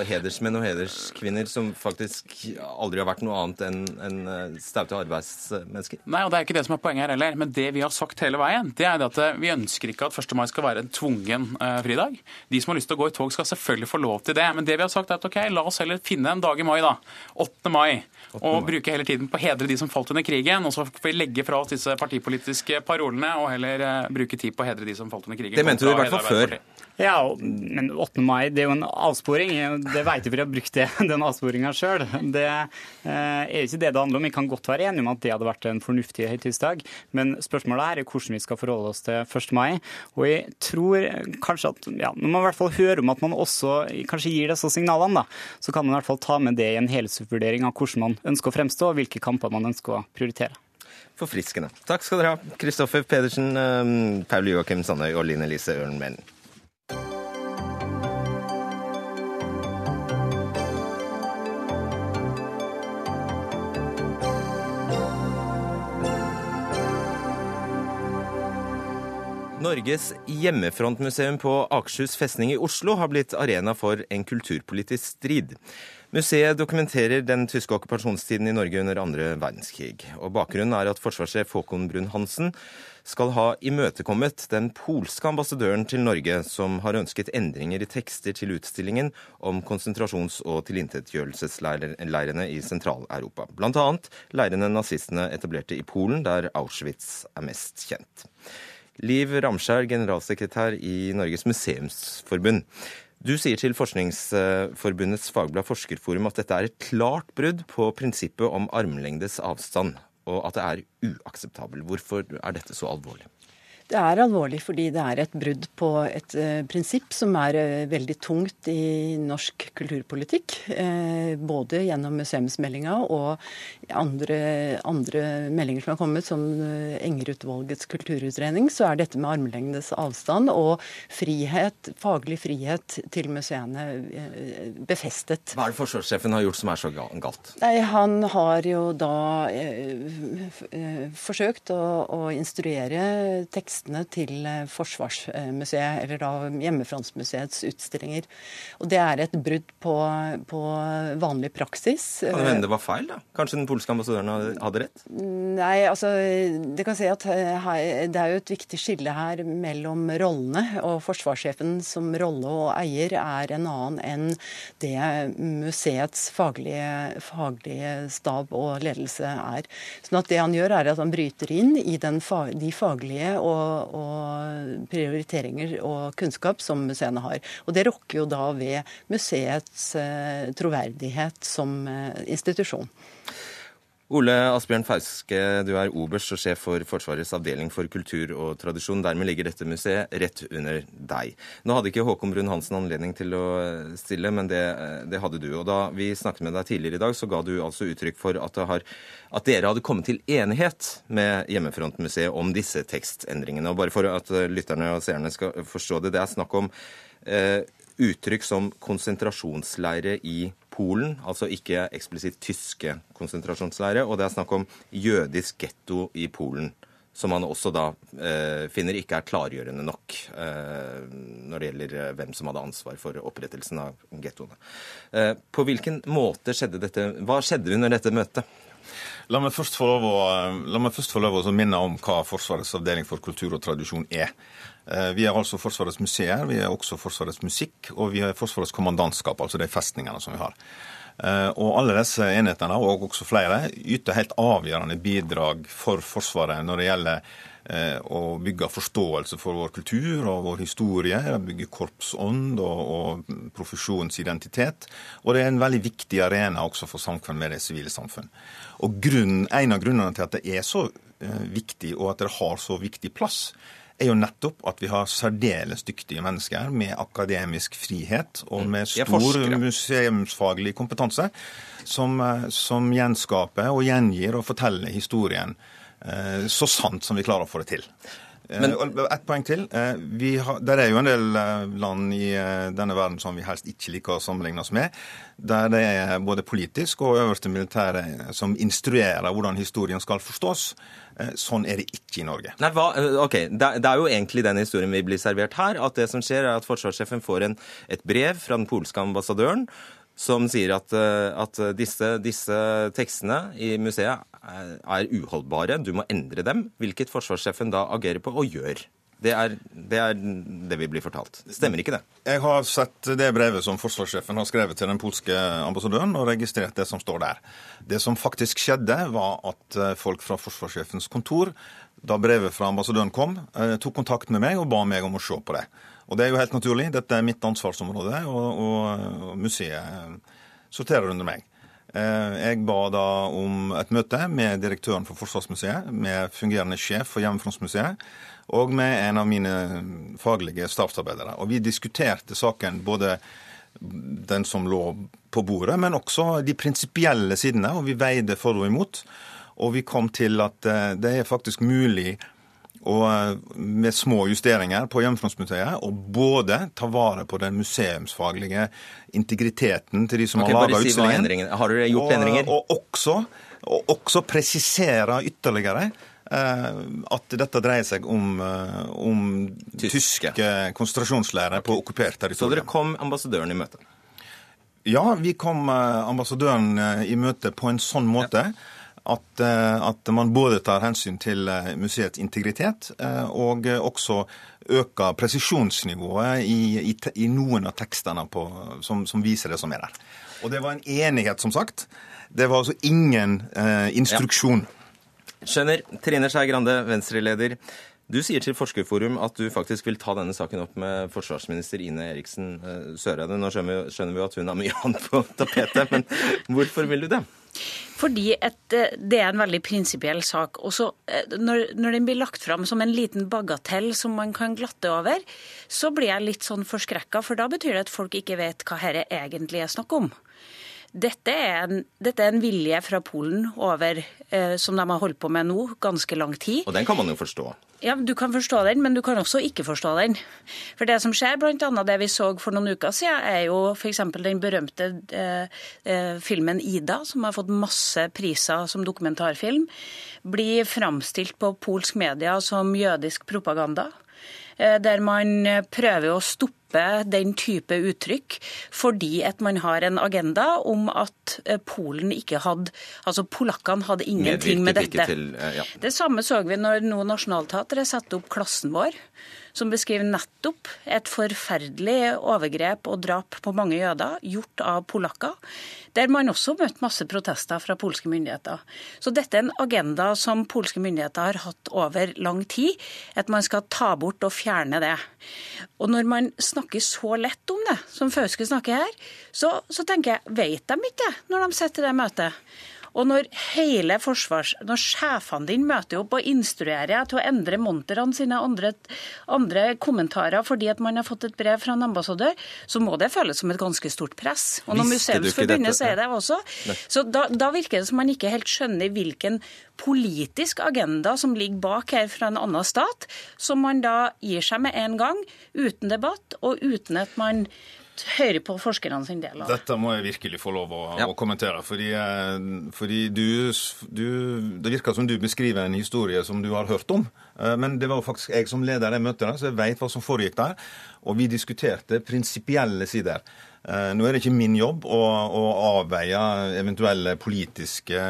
hedersmenn og hederskvinner som faktisk aldri har vært noe annet enn en eh, staute arbeidsmennesker? Nei, og det er ikke det som er poenget her heller. Men det vi har sagt hele veien, det er at eh, vi ønsker ikke at 1. mai skal være en tvungen uh, fridag. De som har lyst til å gå i tog, skal selvfølgelig få lov til det. Men det vi har sagt er at ok, la oss heller finne en dag i mai, da. 8. mai. Og bruke hele tiden på å hedre de som falt under krigen. Og så får vi legge fra oss disse partipolitiske parolene og heller bruke tid på å hedre de som falt under krigen. Det mente du i hvert fall før. Ja, men 8. mai det er jo en avsporing. Det vet vi har brukt det, den avsporinga sjøl. Det eh, er jo ikke det det handler om. Vi kan godt være enige om at det hadde vært en fornuftig høytidsdag, men spørsmålet her er hvordan vi skal forholde oss til 1. mai. Og jeg tror kanskje at ja, når man i hvert fall hører om at man også kanskje gir disse signalene, da, så kan man i hvert fall ta med det i en helhetsvurdering av hvordan man ønsker å fremstå, og hvilke kamper man ønsker å prioritere. Forfriskende. Takk skal dere ha, Kristoffer Pedersen, um, Paul Joakim Sandøy og Line Lise Ørnmen. Norges hjemmefrontmuseum på Akershus festning i Oslo har blitt arena for en kulturpolitisk strid. Museet dokumenterer den tyske okkupasjonstiden i Norge under andre verdenskrig. Og Bakgrunnen er at forsvarssjef Håkon Brun-Hansen skal ha imøtekommet den polske ambassadøren til Norge, som har ønsket endringer i tekster til utstillingen om konsentrasjons- og tilintetgjørelsesleirene i Sentral-Europa. Bl.a. leirene nazistene etablerte i Polen, der Auschwitz er mest kjent. Liv Ramskjær, generalsekretær i Norges museumsforbund. Du sier til Forskningsforbundets fagblad Forskerforum at dette er et klart brudd på prinsippet om armlengdes avstand, og at det er uakseptabel. Hvorfor er dette så alvorlig? Det er alvorlig fordi det er et brudd på et uh, prinsipp som er uh, veldig tungt i norsk kulturpolitikk. Uh, både gjennom museumsmeldinga og andre, andre, meldinger som har kommet, som Enger-utvalgets kulturutredning, så er dette med armlengdes avstand og frihet, faglig frihet til museene befestet. Hva er det forsvarssjefen har gjort som er så galt? Nei, Han har jo da forsøkt å, å instruere tekst tekstene til eh, Forsvarsmuseet, eller da Hjemmefrontsmuseets utstillinger. Og det er et brudd på, på vanlig praksis. Kan det hende det var feil, da? Kanskje den polske ambassadøren hadde rett? Nei, altså det kan si at eh, det er jo et viktig skille her mellom rollene. Og forsvarssjefen som rolle og eier er en annen enn det museets faglige, faglige stab og ledelse er. Sånn at det han gjør, er at han bryter inn i den, de faglige og og, prioriteringer og kunnskap som museene har. Og det rokker jo da ved museets eh, troverdighet som eh, institusjon. Ole Asbjørn Fauske, du er oberst og sjef for Forsvarets avdeling for kultur og tradisjon. Dermed ligger dette museet rett under deg. Nå hadde ikke Håkon Brun-Hansen anledning til å stille, men det, det, hadde du. Og da vi snakket med deg tidligere i dag, så ga du altså uttrykk for at, har, at dere hadde kommet til enighet med Hjemmefrontmuseet om disse tekstendringene. Og bare for at lytterne og seerne skal forstå det, det er snakk om eh, uttrykk som konsentrasjonsleire i Polen, altså ikke eksplisitt tyske konsentrasjonsleirer. Og det er snakk om jødisk getto i Polen, som man også da eh, finner ikke er klargjørende nok eh, når det gjelder eh, hvem som hadde ansvar for opprettelsen av gettoene. Eh, på hvilken måte skjedde dette? Hva skjedde under dette møtet? La meg først få lov å, først få lov å minne om hva Forsvarets avdeling for kultur og tradisjon er. Eh, vi er altså Forsvarets museer, vi er også Forsvarets musikk, og vi er Forsvarets kommandantskap, altså de festningene som vi har. Eh, og alle disse enhetene, og også flere, yter helt avgjørende bidrag for Forsvaret når det gjelder eh, å bygge forståelse for vår kultur og vår historie. Bygge korpsånd og, og profesjonsidentitet. Og det er en veldig viktig arena også for samfunn med det sivile samfunn. Og grunn, En av grunnene til at det er så eh, viktig, og at det har så viktig plass, er jo nettopp at vi har særdeles dyktige mennesker med akademisk frihet og Mm. med stor museumsfaglig kompetanse, som, eh, som gjenskaper og gjengir og forteller historien så sant som vi klarer å få det til. Men- Et poeng til. Eh, Vi har, der er jo en del eh, land i eh, denne verden som vi helst ikke liker å sammenligne oss med, der det er både politisk og øverste militære som instruerer hvordan historien skal forstås. Eh, Sånn er det ikke i Norge. Nei, hva, eh, ok, det, det er jo egentlig den historien vi blir servert her. At det som skjer, er at forsvarssjefen får en, et brev fra den polske ambassadøren som sier at, eh, at disse, disse tekstene i museet er, er uholdbare. Du må endre dem. Hvilket forsvarssjefen da agerer på, og gjør. Det er, det er det vi blir fortalt. Stemmer ikke det? Jeg har sett det brevet som forsvarssjefen har skrevet til den polske ambassadøren, og registrert det som står der. Det som faktisk skjedde, var at eh, folk fra forsvarssjefens kontor, da brevet fra ambassadøren kom, eh, tok kontakt med meg og ba meg om å se på det. Og det er jo helt naturlig. Dette er mitt ansvarsområde, og, og, museet eh, sorterer under meg. Eh, Jeg ba da om et møte med direktøren for Forsvarsmuseet, med fungerende sjef for Hjemmefrontsmuseet, og med en av mine faglige stabsarbeidere. Og vi diskuterte saken, både den som lå på bordet, men også de prinsipielle sidene, og vi veide for og imot. Og vi kom til at eh, det er faktisk mulig og eh, med små justeringer på Hjemmefrontsmuseet, og både ta vare på den museumsfaglige integriteten til de som okay, har laga si utstillingen. har dere gjort og, endringer? Og også, og også presisere ytterligere eh, at dette dreier seg om, om tyske konsentrasjonsleirer på okkupert Så dere kom ambassadøren i møte? Ja, vi kom ambassadøren i møte på en sånn måte at, eh, at man både tar hensyn til eh, museets integritet eh, og også øker presisjonsnivået i, i, i noen av tekstene på, som, som viser det som er der. Og det var en enighet, som sagt. Det var altså ingen eh, instruksjon. Skjønner. Trine Skei Grande, Venstre-leder. Du sier til Forskerforum at du faktisk vil ta denne saken opp med forsvarsminister Ine Eriksen Søreide. Nå skjønner vi, skjønner vi at hun har mye annet på tapetet, men hvorfor vil du det? Fordi eh, det er en veldig prinsipiell sak. Også, eh, når, når den blir lagt fram som en liten bagatell som man kan glatte over, så blir jeg litt sånn forskrekka, for da betyr det at folk ikke vet hva dette egentlig er snakk om. Dette er, en, dette er en vilje fra Polen over, som de har holdt på med nå, ganske lang tid. Og den kan man jo forstå. Ja, Du kan forstå den, men du kan også ikke forstå den. For det som skjer, blant annet det vi så for noen uker siden, er jo f.eks. den berømte eh, eh, filmen 'Ida', som har fått masse priser som dokumentarfilm, blir framstilt på polsk media som jødisk propaganda. eh, Der man eh, prøver å stoppe den type uttrykk fordi at man har en agenda om at eh, Polen ikke hadde Altså polakkene hadde ingenting med dette. til, eh, ja. Det samme så vi når nå Nationaltheatret satte opp Klassen vår, som beskriver nettopp et forferdelig overgrep og drap på mange jøder gjort av polakker, der man også møtte masse protester fra polske myndigheter. Så dette er en agenda som polske myndigheter har hatt over lang tid, at man skal ta bort og fjerne det. Og når man snakker så lett om det, som Fauske snakker her, så, så tenker jeg, vet de ikke det når de sitter i det møtet? Og når hele forsvars... Når sjefene dine møter opp og instruerer deg til å endre monterne sine andre, andre kommentarer fordi at man har fått et brev fra en ambassadør, så må det føles som et ganske stort press. Og når Museumsforbundet sier det også, Nei. så da, da virker det som man ikke helt skjønner hvilken politisk agenda som ligger bak her fra en annen stat, som man da gir seg med en gang, uten debatt og uten at man hører på forskerne sin del av det. Dette må jeg virkelig få lov å, å kommentere. Fordi, eh, fordi du, du Det virker som du beskriver en historie som du har hørt om. Eh, Men det var jo faktisk jeg som leder det møtet, så jeg vet hva som foregikk der. Og vi diskuterte prinsipielle sider. Eh, Nå er det ikke min jobb å, å avveie eventuelle politiske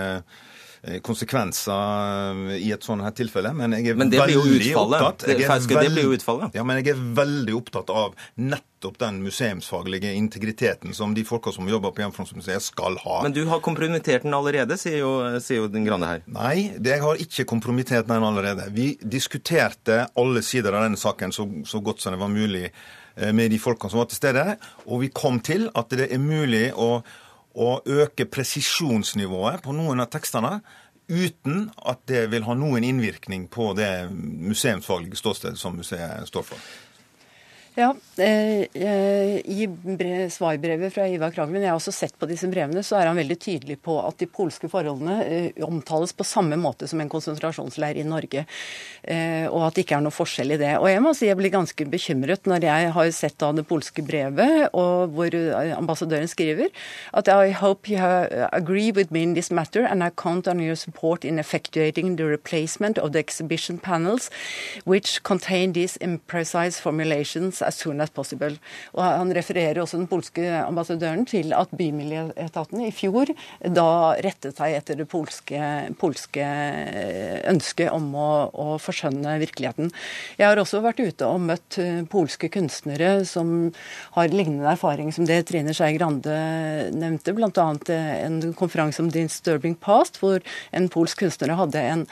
konsekvenser i et sånt her tilfelle. Men jeg er men det veldig blir jo opptatt Det, Fauske, det blir jo utfallet. Ja, men jeg er veldig opptatt av nettopp den museumsfaglige integriteten som de folka som jobber på Hjemmefrontsmuseet skal ha. Men du har kompromittert den allerede, sier jo, sier jo den Grande her. Nei, det jeg har ikke kompromittert den allerede. Vi diskuterte alle sider av denne saken så, så godt som det var mulig eh, med de folkene som var til stede, og vi kom til at det er mulig å, å øke presisjonsnivået på noen av tekstene uten at det vil ha noen innvirkning på det museumsfaglige ståstedet som museet står for. Ja, eh, eh, I svarbrevet fra Ivar Kragven, jeg har også sett på disse brevene, så er han veldig tydelig på at de polske forholdene eh, omtales på samme måte som en konsentrasjonsleir i Norge. Og at det ikke er noe forskjell i det. Og jeg må si jeg blir ganske bekymret når jeg har sett da det polske brevet, hvor ambassadøren skriver at I hope you agree with me in this matter, and I count on your support in effectuating the replacement of the exhibition panels, which contain these imprecise formulations as soon as possible. Og Han refererer også den polske ambassadøren til at Bymiljøetaten i fjor da rettet seg etter det polske, polske ønsket om å, å, forskjønne virkeligheten. Jeg har også vært ute og møtt eh, polske kunstnere som har lignende erfaring som det Trine Skei Grande nevnte, bl.a. Eh, en konferanse om Disturbing Past, hvor en polsk kunstner hadde en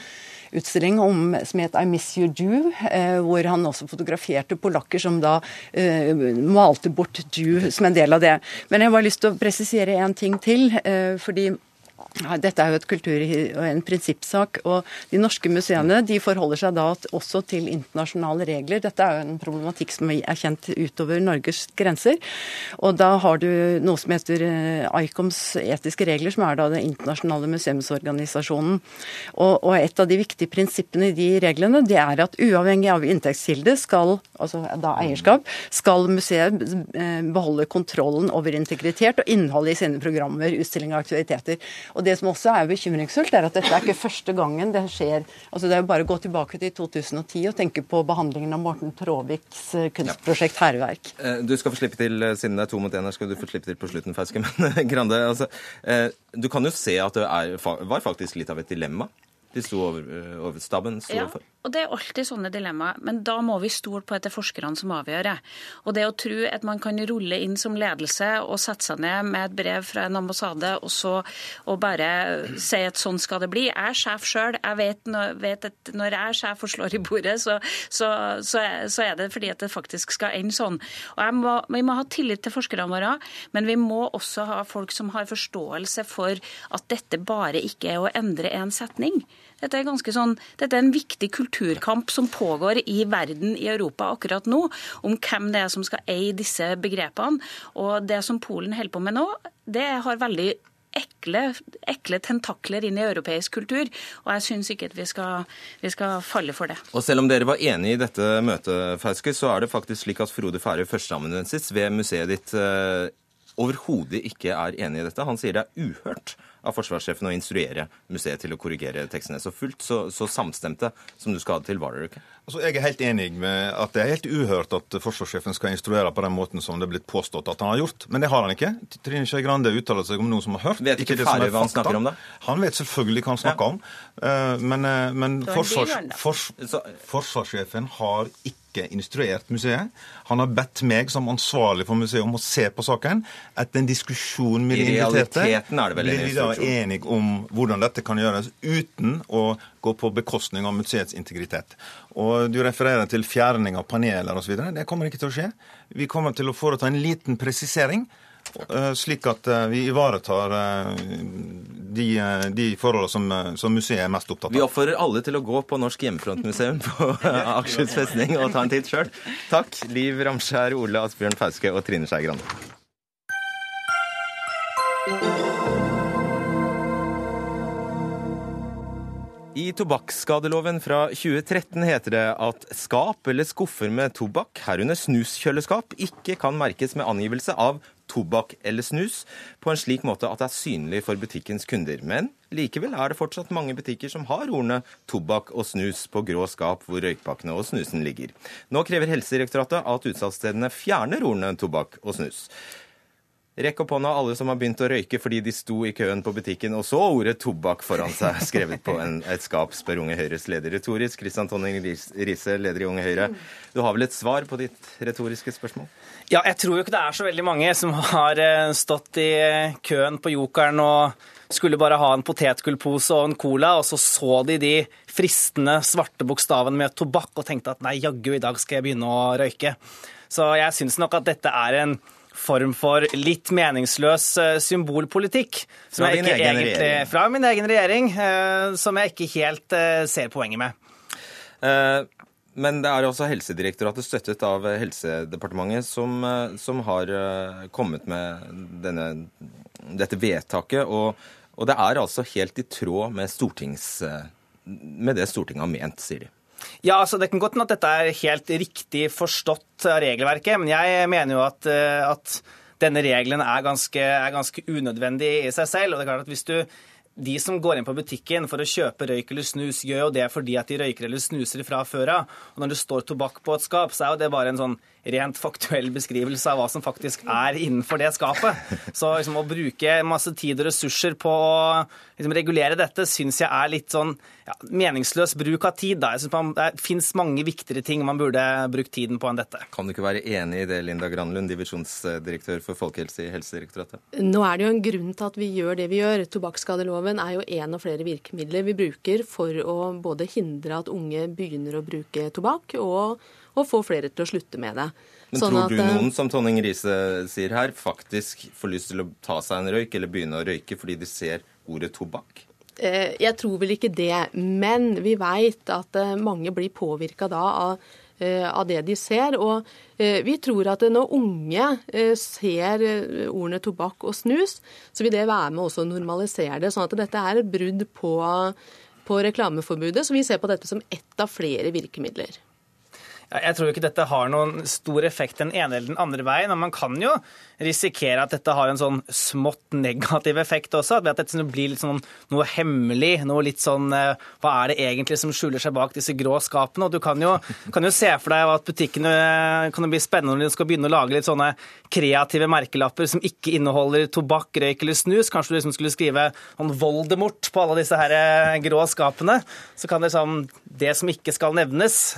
utstilling om, som het I Miss You Do, eh, hvor han også fotograferte polakker som da eh, malte bort Jew som en del av det. Men jeg har bare lyst til å presisere en ting til. Eh, fordi dette er jo et kultur- og en prinsippsak. og De norske museene de forholder seg da også til internasjonale regler. Dette er jo en problematikk som er kjent utover Norges grenser. Og Da har du noe som heter eh, ICOMs etiske regler, som er da den internasjonale museumsorganisasjonen. Og, og Et av de viktige prinsippene i de reglene det er at uavhengig av inntektskilde, skal, altså da eierskap, skal museet eh, beholde kontrollen over integritet og innholdet i sine programmer, utstillinger og aktiviteter. Og Det som også er bekymringsfullt, er at dette er ikke første gangen det skjer. Altså Det er jo bare å gå tilbake til 2010 og tenke på behandlingen av Morten Traaviks kunstprosjekt kunstprosjekt Hærverk. Eh, du skal få slippe til, eh, siden det er to mot én her, skal du få slippe til på slutten, Fauske. Men Grande, altså, du kan jo se at det er, var faktisk litt av et dilemma de sto over, over staben sto ja. overfor. Og Det er alltid sånne dilemmaer, men da må vi stole på at det er forskerne som avgjør det. Og det å tro at man kan rulle inn som ledelse og sette seg ned med et brev fra en ambassade og så og bare si at sånn skal det bli. Jeg er sjef sjøl. Jeg vet, vet, at når jeg er sjef og slår i bordet, så, så, så, så, er det fordi at det faktisk skal ende sånn. Og må, Vi må ha tillit til forskerne våre, men vi må også ha folk som har forståelse for at dette bare ikke er å endre en setning. Dette er, sånn, dette er en viktig kulturkamp som pågår i verden, i Europa akkurat nå, om hvem det er som skal eie disse begrepene. Og det som Polen holder på med nå, det har veldig ekle, ekle, tentakler inn i europeisk kultur. Og jeg syns ikke at vi skal, vi skal, falle for det. Og selv om dere var enige i dette møtet, Fauske, så er det faktisk slik at Frode Færøy, førsteamanuensis ved museet ditt, uh, overhodet ikke er enig i dette. Han sier det er uhørt av forsvarssjefen å instruere museet til å korrigere tekstene. Så fullt så, så samstemte som du skal ha det til, var dere ikke? Altså, jeg er helt enig med at det er helt uhørt at forsvarssjefen skal instruere på den måten som det er blitt påstått at han har gjort. Men det har han ikke. Trine Skei Grande uttaler seg om noe som har hørt. Vet ikke, ikke Færøy hva han snakker om, da? Han vet selvfølgelig hva han snakker ja. om. Eh, men, eh, men forsvars, fors, forsvarssjefen har ikke ikke instruert museet. Han har bedt meg som ansvarlig for museet om å se på saken. Etter en diskusjon med de inviterte blir vi da enige om hvordan dette kan gjøres uten å gå på bekostning av museets integritet. Og Du refererer til fjerning av paneler osv. Det kommer ikke til å skje. Vi kommer til å foreta en liten presisering. Eh, slik at eh, vi ivaretar eh, de, de forholdene som, som, museet er mest opptatt av. Vi oppfordrer alle til å gå på Norsk hjemmefrontmuseum på Akershus festning og ta en titt sjøl. Takk, Liv Ramskjær, Ole Asbjørn Fauske og Trine Skei Grande. I tobakksskadeloven fra 2013 heter det at skap eller skuffer med tobakk, herunder snuskjøleskap, ikke kan merkes med angivelse av tobakk eller snus på en slik måte at det er synlig for butikkens kunder. Men likevel er det fortsatt mange butikker som har ordene tobakk og snus på grå skap hvor røykpakkene og snusen ligger. Nå krever Helsedirektoratet at utsalgsstedene fjerner ordene tobakk og snus. Rekk opp hånda alle som har begynt å røyke fordi de sto i køen på butikken og så ordet tobakk foran seg skrevet på en, et skap, spør Unge Høyres leder retorisk. Kristian Tonning Riise, leder i Unge Høyre. Du har vel et svar på ditt retoriske spørsmål? Ja, jeg tror jo ikke det er så veldig mange som har eh, stått i eh, køen på Jokeren og skulle bare ha en potetgullpose og en cola, og så så de de fristende svarte bokstavene med tobakk og tenkte at nei, jaggu, i dag skal jeg begynne å røyke. Så jeg syns nok at dette er en form for litt meningsløs symbolpolitikk. symbolpolitikk. Fra din egen egentlig, regjering. Fra min egen regjering, eh, som jeg ikke helt eh, ser poenget med. Men det er også Helsedirektoratet, støttet av Helsedepartementet, som, som har kommet med denne, dette vedtaket. Og, og det er altså helt i tråd med, med det Stortinget har ment, sier de. Ja, altså Det kan godt hende at dette er helt riktig forstått av regelverket, men jeg mener jo at, at denne regelen er ganske, er ganske, unødvendig i seg selv. og det er klart at hvis du de som går inn på butikken for å kjøpe røyk eller snus, gjør jo det fordi at de røyker eller snuser fra før av. Og når det står tobakk på et skap, så er jo det bare en sånn rent faktuell beskrivelse av hva som faktisk er innenfor det skapet. Så liksom, å bruke masse tid og ressurser på å liksom, regulere dette syns jeg er litt sånn ja, meningsløs bruk av tid. Da. Jeg synes man, Det fins mange viktigere ting man burde brukt tiden på enn dette. Kan du ikke være enig i det, Linda Granlund, divisjonsdirektør for folkehelse i Helsedirektoratet? Nå er det jo en grunn til at vi gjør det vi gjør. Tobakksskadeloven er jo en av flere virkemidler vi bruker for å både hindre at unge begynner å bruke tobakk, og og få flere til å slutte med det. Men sånn tror du at, noen, som Tonning Riise sier her, faktisk får lyst til å ta seg en røyk eller begynne å røyke fordi de ser ordet tobakk? Eh, jeg tror vel ikke det, men vi veit at eh, mange blir påvirka da av, eh, av det de ser. Og vi tror at når unge ser ordene tobakk og snus, så vil det være med også å normalisere det. Sånn at dette er et brudd på, på reklameforbudet. Så vi ser på dette som ett av flere virkemidler. Jeg tror ikke dette har noen stor effekt den ene eller den andre veien. Men man kan jo risikere at dette har en sånn smått negativ effekt også. At dette blir litt sånn noe hemmelig. Noe litt sånn eh, Hva er det egentlig som skjuler seg bak disse grå skapene? Og du kan jo, kan jo se for deg at butikkene kan bli spennende når de skal begynne å lage litt sånne kreative merkelapper som ikke inneholder tobakk, røyk eller snus. Kanskje du liksom skulle skrive sånn Voldemort på alle disse her eh, grå skapene. Så kan det sånn Det som ikke skal nevnes,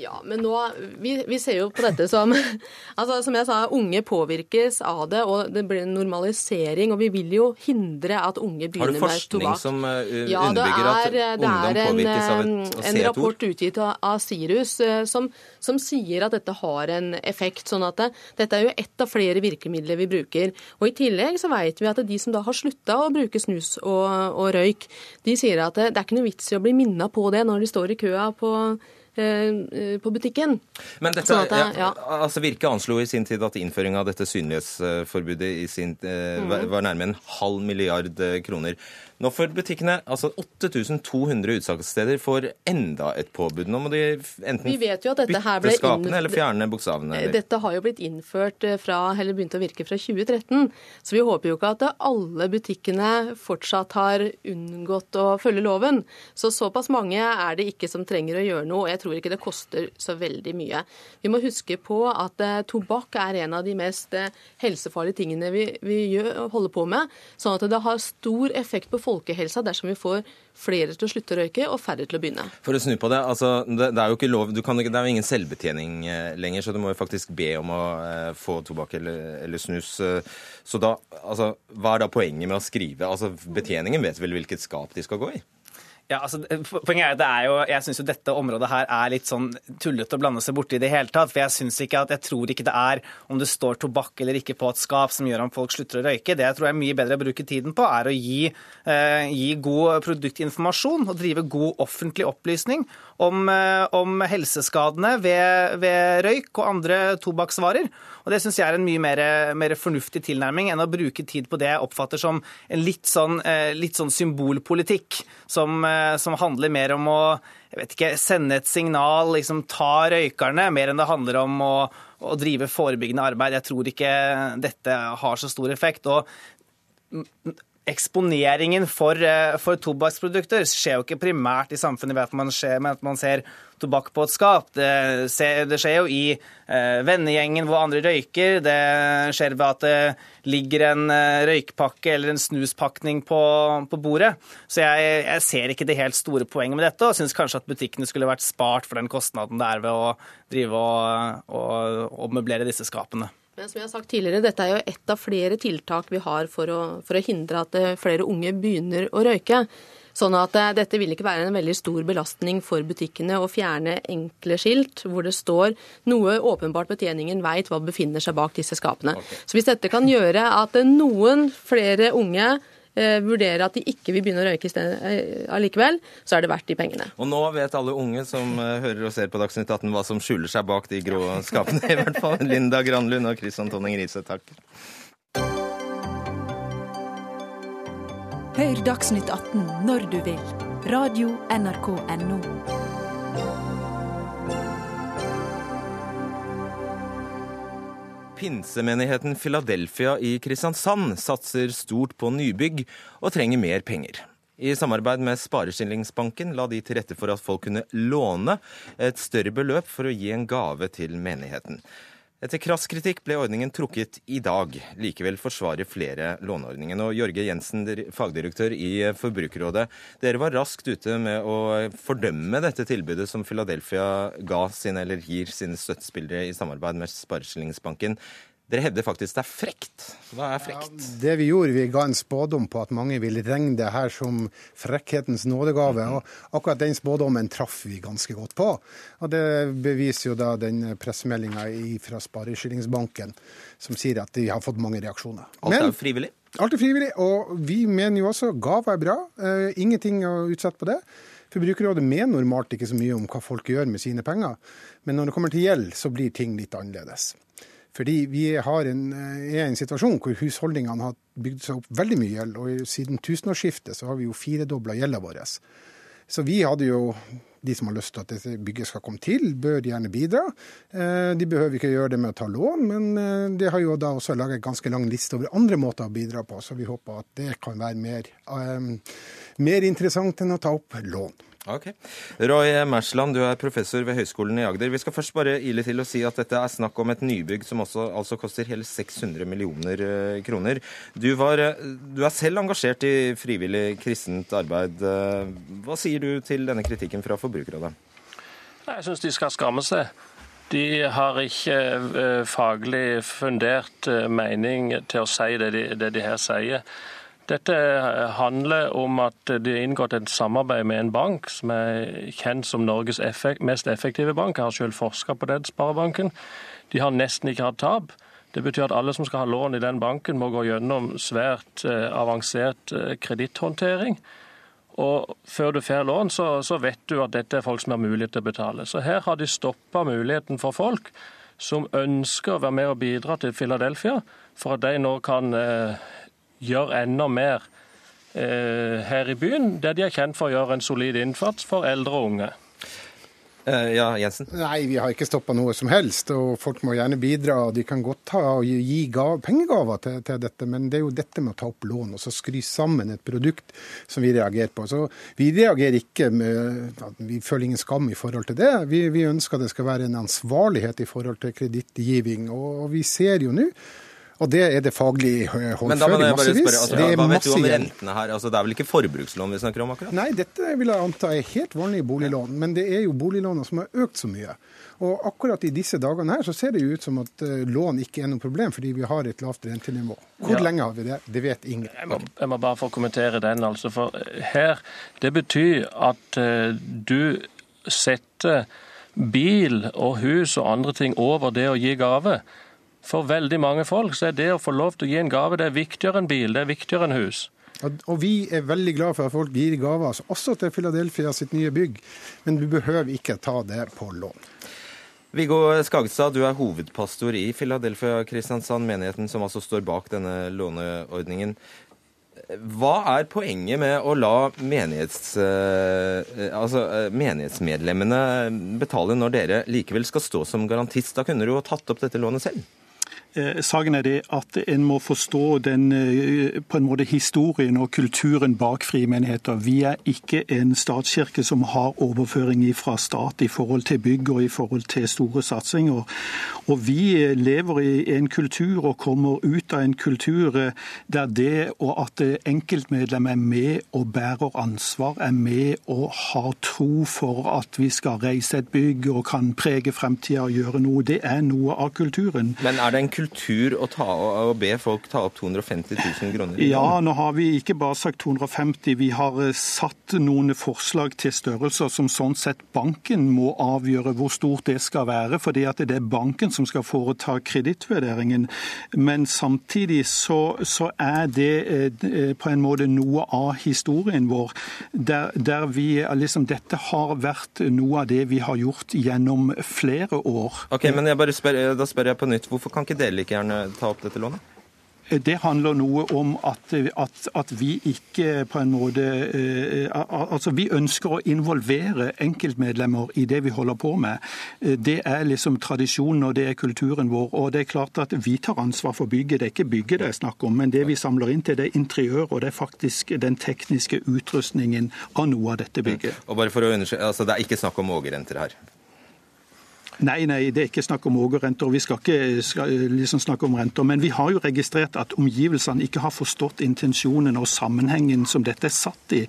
ja, men nå vi, vi, ser jo på dette som altså Som jeg sa, unge påvirkes av det, og det blir en normalisering. Og vi vil jo hindre at unge begynner med tobakk. Har du forskning som uh, ja, underbygger at ungdom påvirkes av et, C2? Det er en rapport utgitt av Sirus uh, som, som, sier at dette har en effekt. sånn at det, dette er jo ett av flere virkemidler vi bruker. Og I tillegg så vet vi at de som da har slutta å bruke snus og, og røyk, de sier at det, det er ikke noe vits i å bli minna på det når de står i køa på Eh, eh, på butikken. Men dette, sånn at, ja, altså Virke anslo i sin tid at innføring av dette synlighetsforbudet i sin, eh, mm. var nærmere en halv milliard kroner. Nå får butikkene, altså 8200 utsalgssteder, får enda et påbud. Nå må de enten bytte skapene eller fjerne bokstavene. Eller? Dette har jo blitt innført fra, eller begynt å virke fra 2013, så vi håper jo ikke at alle butikkene fortsatt har unngått å følge loven. Så såpass mange er det ikke som trenger å gjøre noe, og jeg tror ikke det koster så veldig mye. Vi må huske på at eh, tobakk er en av de mest eh, helsefarlige tingene vi, vi gjør, holder på med, sånn at det har stor effekt på folk folkehelsa dersom vi får flere til å slutte å røyke og færre til å begynne. For å snu på det, altså, det, er jo ikke lov, kan, det er jo ingen selvbetjening eh, lenger, så du må jo faktisk be om å eh, få tobakk eller, eller, snus. Eh, så da, altså, hva er da poenget med å skrive? Altså, Betjeningen vet vel hvilket skap de skal gå i? Ja, altså, poenget er at det er jo, Jeg syns dette området her er litt sånn tullete å blande seg borti i det hele tatt. For jeg synes ikke at, jeg tror ikke det er om det står tobakk eller ikke på et skap som gjør om folk slutter å røyke. Det jeg tror er mye bedre å bruke tiden på, er å gi, eh, gi god produktinformasjon og drive god offentlig opplysning om, eh, om helseskadene ved, ved, røyk og andre tobakksvarer. Og Det syns jeg er en mye mer, mer, fornuftig tilnærming enn å bruke tid på det jeg oppfatter som en litt sånn, eh, litt sånn symbolpolitikk, som, eh, som, handler mer om å jeg vet ikke, sende et signal, liksom ta røykerne, mer enn det handler om å, å drive forebyggende arbeid. Jeg tror ikke dette har så stor effekt. og eksponeringen for, eh, for, tobakksprodukter skjer jo ikke primært i samfunnet ved at man, skjer, at man ser tobakk på et skap. Det, det skjer jo i eh, vennegjengen hvor andre røyker. Det skjer ved at det ligger en eh, røykpakke eller en snuspakning på, på bordet. Så jeg, jeg, ser ikke det helt store poenget med dette, og syns kanskje at butikkene skulle vært spart for den kostnaden det er ved å drive og, og, disse skapene. Men som jeg har sagt tidligere, Dette er jo ett av flere tiltak vi har for å, for å hindre at eh, flere unge begynner å røyke. Sånn at eh, dette vil ikke være en veldig stor belastning for butikkene å fjerne enkle skilt hvor det står noe åpenbart betjeningen veit hva befinner seg bak disse skapene. Okay. Så hvis dette kan gjøre at noen flere unge eh, vurderer at de ikke vil begynne å røyke eh, allikevel, så er det verdt de pengene. Og nå vet alle unge som eh, hører og ser på Dagsnytt 18 hva som skjuler seg bak de grå skapene, i hvert fall. Linda Granlund og Kristian Tonning Riise, takk. Hør Dagsnytt 18 når du vil. Radio NRK Radio.nrk.no. Pinsemenigheten Philadelphia i Kristiansand satser stort på nybygg og trenger mer penger. I samarbeid med Spareskillingsbanken la de til rette for at folk kunne låne et større beløp for å gi en gave til menigheten. Etter krass kritikk ble ordningen trukket i dag. Likevel forsvarer flere låneordningen. Og Jørge Jensen, fagdirektør i Forbrukerrådet, dere var raskt ute med å fordømme dette tilbudet som Philadelphia ga sine, eller gir sine støttespillere i samarbeid med Spareskillingsbanken. Dere hevder faktisk det er frekt. Hva er frekt? Ja, det vi gjorde, vi ga en spådom på at mange ville regne det her som frekkhetens nådegave. og Akkurat den spådommen traff vi ganske godt på. Og Det beviser jo da den pressemeldinga fra Spareskillingsbanken som sier at de har fått mange reaksjoner. Alt er jo frivillig? Alt er frivillig, og vi mener jo også gaver er bra. Uh, ingenting å utsette på det. Forbrukerrådet mener normalt ikke så mye om hva folk gjør med sine penger, men når det kommer til gjeld, så blir ting litt annerledes. Fordi vi en, er i en situasjon hvor husholdningene har bygd seg opp veldig mye gjeld. Og siden tusenårsskiftet så har vi jo firedobla gjelda vår. Så vi hadde jo de som har lyst til at dette bygget skal komme til, bør gjerne bidra. Eh, de behøver ikke gjøre det med å ta lån, men eh, det har jo da også laget en ganske lang liste over andre måter å bidra på, så vi håper at det kan være mer, mer interessant enn å ta opp lån. Ok. Roy Mersland, du er professor ved Høgskolen i Agder. Vi skal først bare ile til å si at dette er snakk om et nybygg som også altså koster hele 600 millioner eh, kroner. Du, var, eh, du, er selv engasjert i frivillig kristent arbeid. Eh, hva sier du til denne kritikken fra Forbrukerrådet? Jeg syns de skal skamme seg. De har ikke faglig fundert mening til å si det de, det de her sier. Dette handler om at det er inngått et samarbeid med en bank som er kjent som Norges mest effektive bank. Jeg har selv forska på den sparebanken. De har nesten ikke hatt tap. Det betyr at alle som skal ha lån i den banken, må gå gjennom svært eh, avansert eh, kreditthåndtering. Og før du får lån, så, så, vet du at dette er folk som har mulighet til å betale. Så her har de stoppa muligheten for folk som ønsker å være med og bidra til Philadelphia, for at de nå kan eh, gjør enda mer eh, her i byen, der de er kjent for å gjøre en solid innsats for eldre og unge. Uh, ja, Jensen? Nei, vi har ikke stoppa noe som helst. og Folk må gjerne bidra. og De kan godt ta og gi gav, pengegaver til, til, dette, men det er jo dette med å ta opp lån og så skry sammen et produkt som vi reagerer på. Så Vi reagerer ikke med Vi føler ingen skam i forhold til det. Vi, vi ønsker det skal være en ansvarlighet i forhold til kredittgiving. Og, og vi ser jo nå og det er det faglig håndføring massevis. Altså, det hva vet du om rentene her? Altså, det er vel ikke forbrukslån vi snakker om akkurat? Nei, dette vil jeg anta er helt vanlige boliglån. Men det er jo boliglånene som har økt så mye. Og akkurat i disse dagene her så ser det ut som at uh, lån ikke er noe problem, fordi vi har et lavt rentenivå. Hvor ja. lenge har vi det? Det vet ingen. Jeg må, jeg må bare få kommentere den. altså. For her, det betyr at uh, du setter bil og hus og andre ting over det å gi gave. For veldig mange folk så er det å få lov til å gi en gave det er viktigere enn bil, det er viktigere enn hus. Og Vi er veldig glad for at folk gir gaver, altså også til Philadelphia sitt nye bygg. Men du behøver ikke ta det på lån. Viggo Skagstad, du er hovedpastor i Philadelphia Kristiansand, menigheten som altså står bak denne låneordningen. Hva er poenget med å la menighets, eh, altså, eh, menighetsmedlemmene betale når dere likevel skal stå som garantist? Da kunne du jo tatt opp dette lånet selv? Eh, saken er det at en må forstå den, eh, på en måte historien og kulturen bak frimenigheter. Vi er ikke en statskirke som har overføring fra stat i forhold til bygg og i forhold til store satsinger. Og vi eh, lever i en kultur og kommer ut av en kultur der det og at enkeltmedlem er med og bærer ansvar, er med og har tro for at vi skal reise et bygg og kan prege fremtida og gjøre noe, det er noe av kulturen. Men er det en kultur å, ta, å be folk ta opp 250 000 kroner? Ja, nå har vi ikke bare sagt 250. Vi har eh, satt noen forslag til størrelser som sånn sett banken må avgjøre hvor stort det skal være. fordi at det er banken som skal foreta kredittvurderingen. Men samtidig så, så, er det eh, på en måte noe av historien vår. Der, der vi liksom Dette har vært noe av det vi har gjort gjennom flere år. Ok, men spør, Da spør jeg på nytt. Hvorfor kan ikke dere like gjerne ta opp dette lånet? Det handler noe om at, at, at, vi ikke på en måte eh, Altså, vi ønsker å involvere enkeltmedlemmer i det vi holder på med. Eh, det er liksom tradisjonen og det er kulturen vår. Og det er klart at vi tar ansvar for bygget. Det er ikke bygget det er snakk om, men det vi samler inn til, det er interiør, og det er faktisk den tekniske utrustningen av noe av dette bygget. Og bare for å undersøke, altså Det er ikke snakk om ågerrenter her? Nei, nei, det er ikke snakk om ågerrenter. Vi skal ikke skal, liksom snakke om renter. Men vi har jo registrert at omgivelsene ikke har forstått intensjonen og sammenhengen som dette er satt i.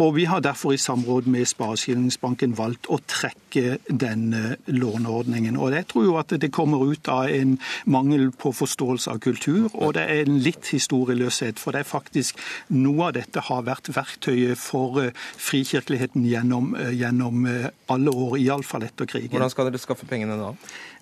Og vi har derfor i samråd med Spareskillingsbanken valgt å trekke denne låneordningen. Og jeg tror jo at det kommer ut av en mangel på forståelse av kultur, og det er en litt historieløshet. For det er faktisk noe av dette har vært verktøyet for eh, frikirkeligheten gjennom, eh, gjennom eh, alle år, iallfall etter krigen. Hvordan skal dere skaffe pengene da?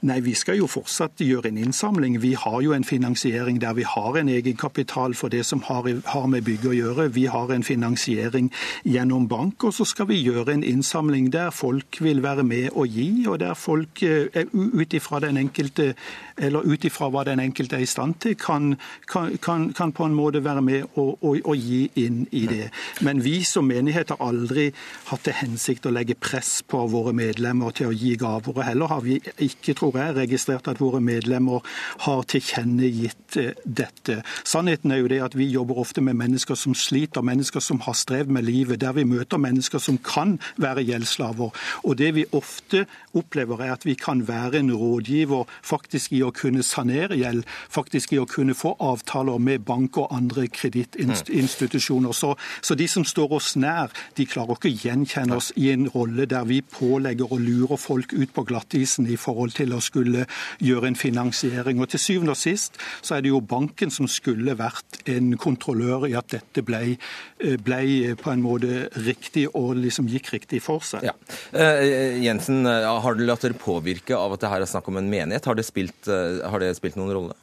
Nei, Vi skal jo fortsatt gjøre en innsamling. Vi har jo en finansiering der vi har en egenkapital for det som har, med bygg å gjøre. Vi har en finansiering gjennom bank, og så skal vi gjøre en innsamling der folk vil være med og gi, og der folk eh, ut ifra den enkelte eller ut ifra hva den enkelte er i stand til, kan, kan, kan, kan på en måte være med og, og, og, gi inn i det. Men vi som menighet har aldri hatt til hensikt å legge press på våre medlemmer til å gi gaver. og Heller har vi ikke, tror jeg, registrert at våre medlemmer har tilkjennegitt eh, dette. Sannheten er jo det at vi jobber ofte med mennesker som sliter, mennesker som har strevd med livet, der vi møter mennesker som kan være gjeldsslaver. Og det vi ofte opplever, er at vi kan være en rådgiver faktisk i å kunne sanere gjeld, faktisk i å kunne få avtaler med bank og andre kredittinstitusjoner. Så, så, de som står oss nær, de klarer ikke å gjenkjenne oss i en rolle der vi pålegger og lurer folk ut på glattisen i forhold til å skulle gjøre en finansiering. Og Til syvende og sist så er det jo banken som skulle vært en kontrollør i at dette ble, eh, ble på en måte riktig og liksom gikk riktig for seg. Ja. Uh, Jensen, har du latt dere påvirke av at det her er snakk om en menighet? Har det spilt Eh, har det spilt noen rolle?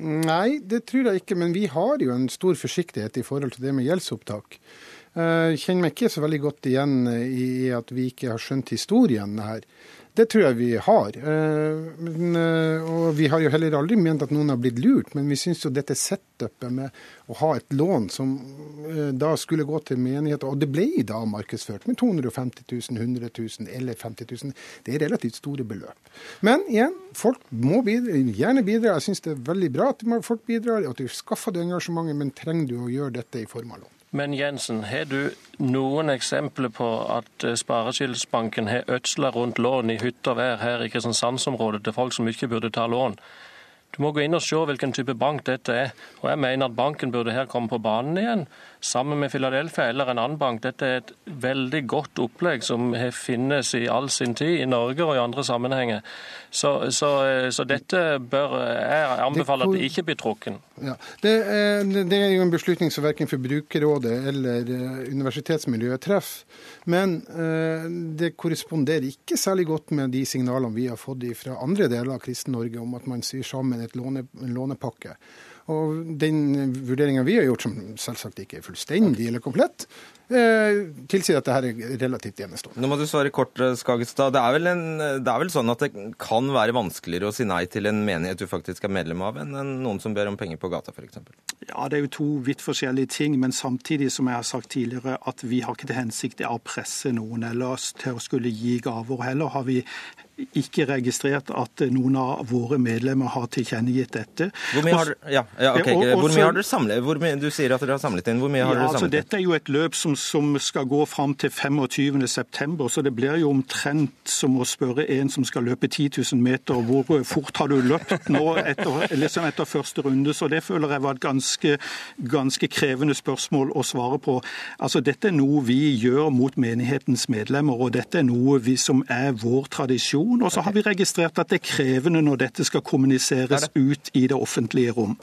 Nei, det tror jeg ikke. Men vi har jo en stor forsiktighet i forhold til det med gjeldsopptak. Jeg eh, kjenner meg ikke så veldig godt igjen i at vi ikke har skjønt historien her. Det tror jeg vi har. Eh, men, eh, og vi har jo heller aldri ment at noen har blitt lurt, men vi syns jo dette setupet med å ha et lån som eh, da skulle gå til menigheter, og det ble da markedsført med 250 000, 100 000 eller 50 000, det er relativt store beløp. Men igjen, folk må bidra, gjerne bidra. Jeg syns det er veldig bra at folk bidrar, at du skaffer det engasjementet, men trenger du å gjøre dette i form av lån? Men Jensen, har du noen eksempler på at eh, Sparekildsbanken har ødsla rundt lån i hytte og vær her i Kristiansandsområdet til folk som ikke burde ta lån? Du må gå inn og se hvilken type bank dette er. Og jeg mener at banken burde her komme på banen igjen sammen med Philadelphia eller en annen bank. Dette er et veldig godt opplegg som finnes i all sin tid i Norge og i andre sammenhenger. Så, så, så dette bør jeg anbefale at det ikke blir trukken. Ja, det, er, det, er, jo en beslutning som verken Forbrukerrådet eller eh, universitetsmiljøet treffer. Men eh, det korresponderer ikke særlig godt med de signalene vi har fått fra andre deler av Kristen-Norge om at man syr sammen låne, en lånepakke. Og den vurderinga vi har gjort, som selvsagt ikke er fullstendig eller komplett, tilsier at dette er relativt enestående. Nå må du svare kort, eh, Skagestad. Det er, vel en, det er vel sånn at det kan være vanskeligere å si nei til en menighet du faktisk er medlem av, enn noen som ber om penger på gata, f.eks.? Ja, Det er jo to vidt forskjellige ting, men samtidig som jeg har sagt tidligere, at vi har ikke til hensikt å presse noen ellers til å skulle gi gaver. Heller har vi ikke registrert at noen av våre medlemmer har tilkjennegitt dette. Hvor mye har, ja, ja, okay. dere samlet hvor mye, Du sier at dere har samlet inn. Hvor mye har ja, dere altså, samlet inn? Dette er jo et løp som, som skal gå fram til 25.9, så det blir jo omtrent som å spørre en som skal løpe 10 000 meter, hvor fort har du løpt nå etter, liksom etter første runde. Så det føler jeg var et ganske, ganske krevende spørsmål å svare på. Altså, Dette er noe vi gjør mot menighetens medlemmer, og dette er noe vi, som er vår tradisjon. Og så har vi registrert at det er krevende når dette skal kommuniseres ut i det offentlige rom.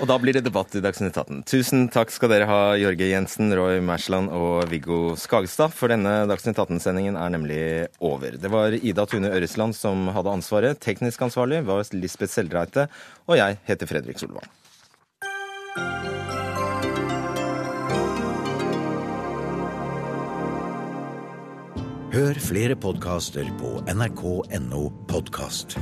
Og da blir det debatt i Dagsnytt 18. Tusen takk skal dere ha, Jorge Jensen, Roy Mersland og Viggo Skagestad, for denne Dagsnytt 18-sendingen er nemlig over. Det var Ida Tune Øresland som hadde ansvaret. Teknisk ansvarlig var Lisbeth Seldreite, og jeg heter Fredrik Solvang. Hør flere podkaster på nrk.no podkast.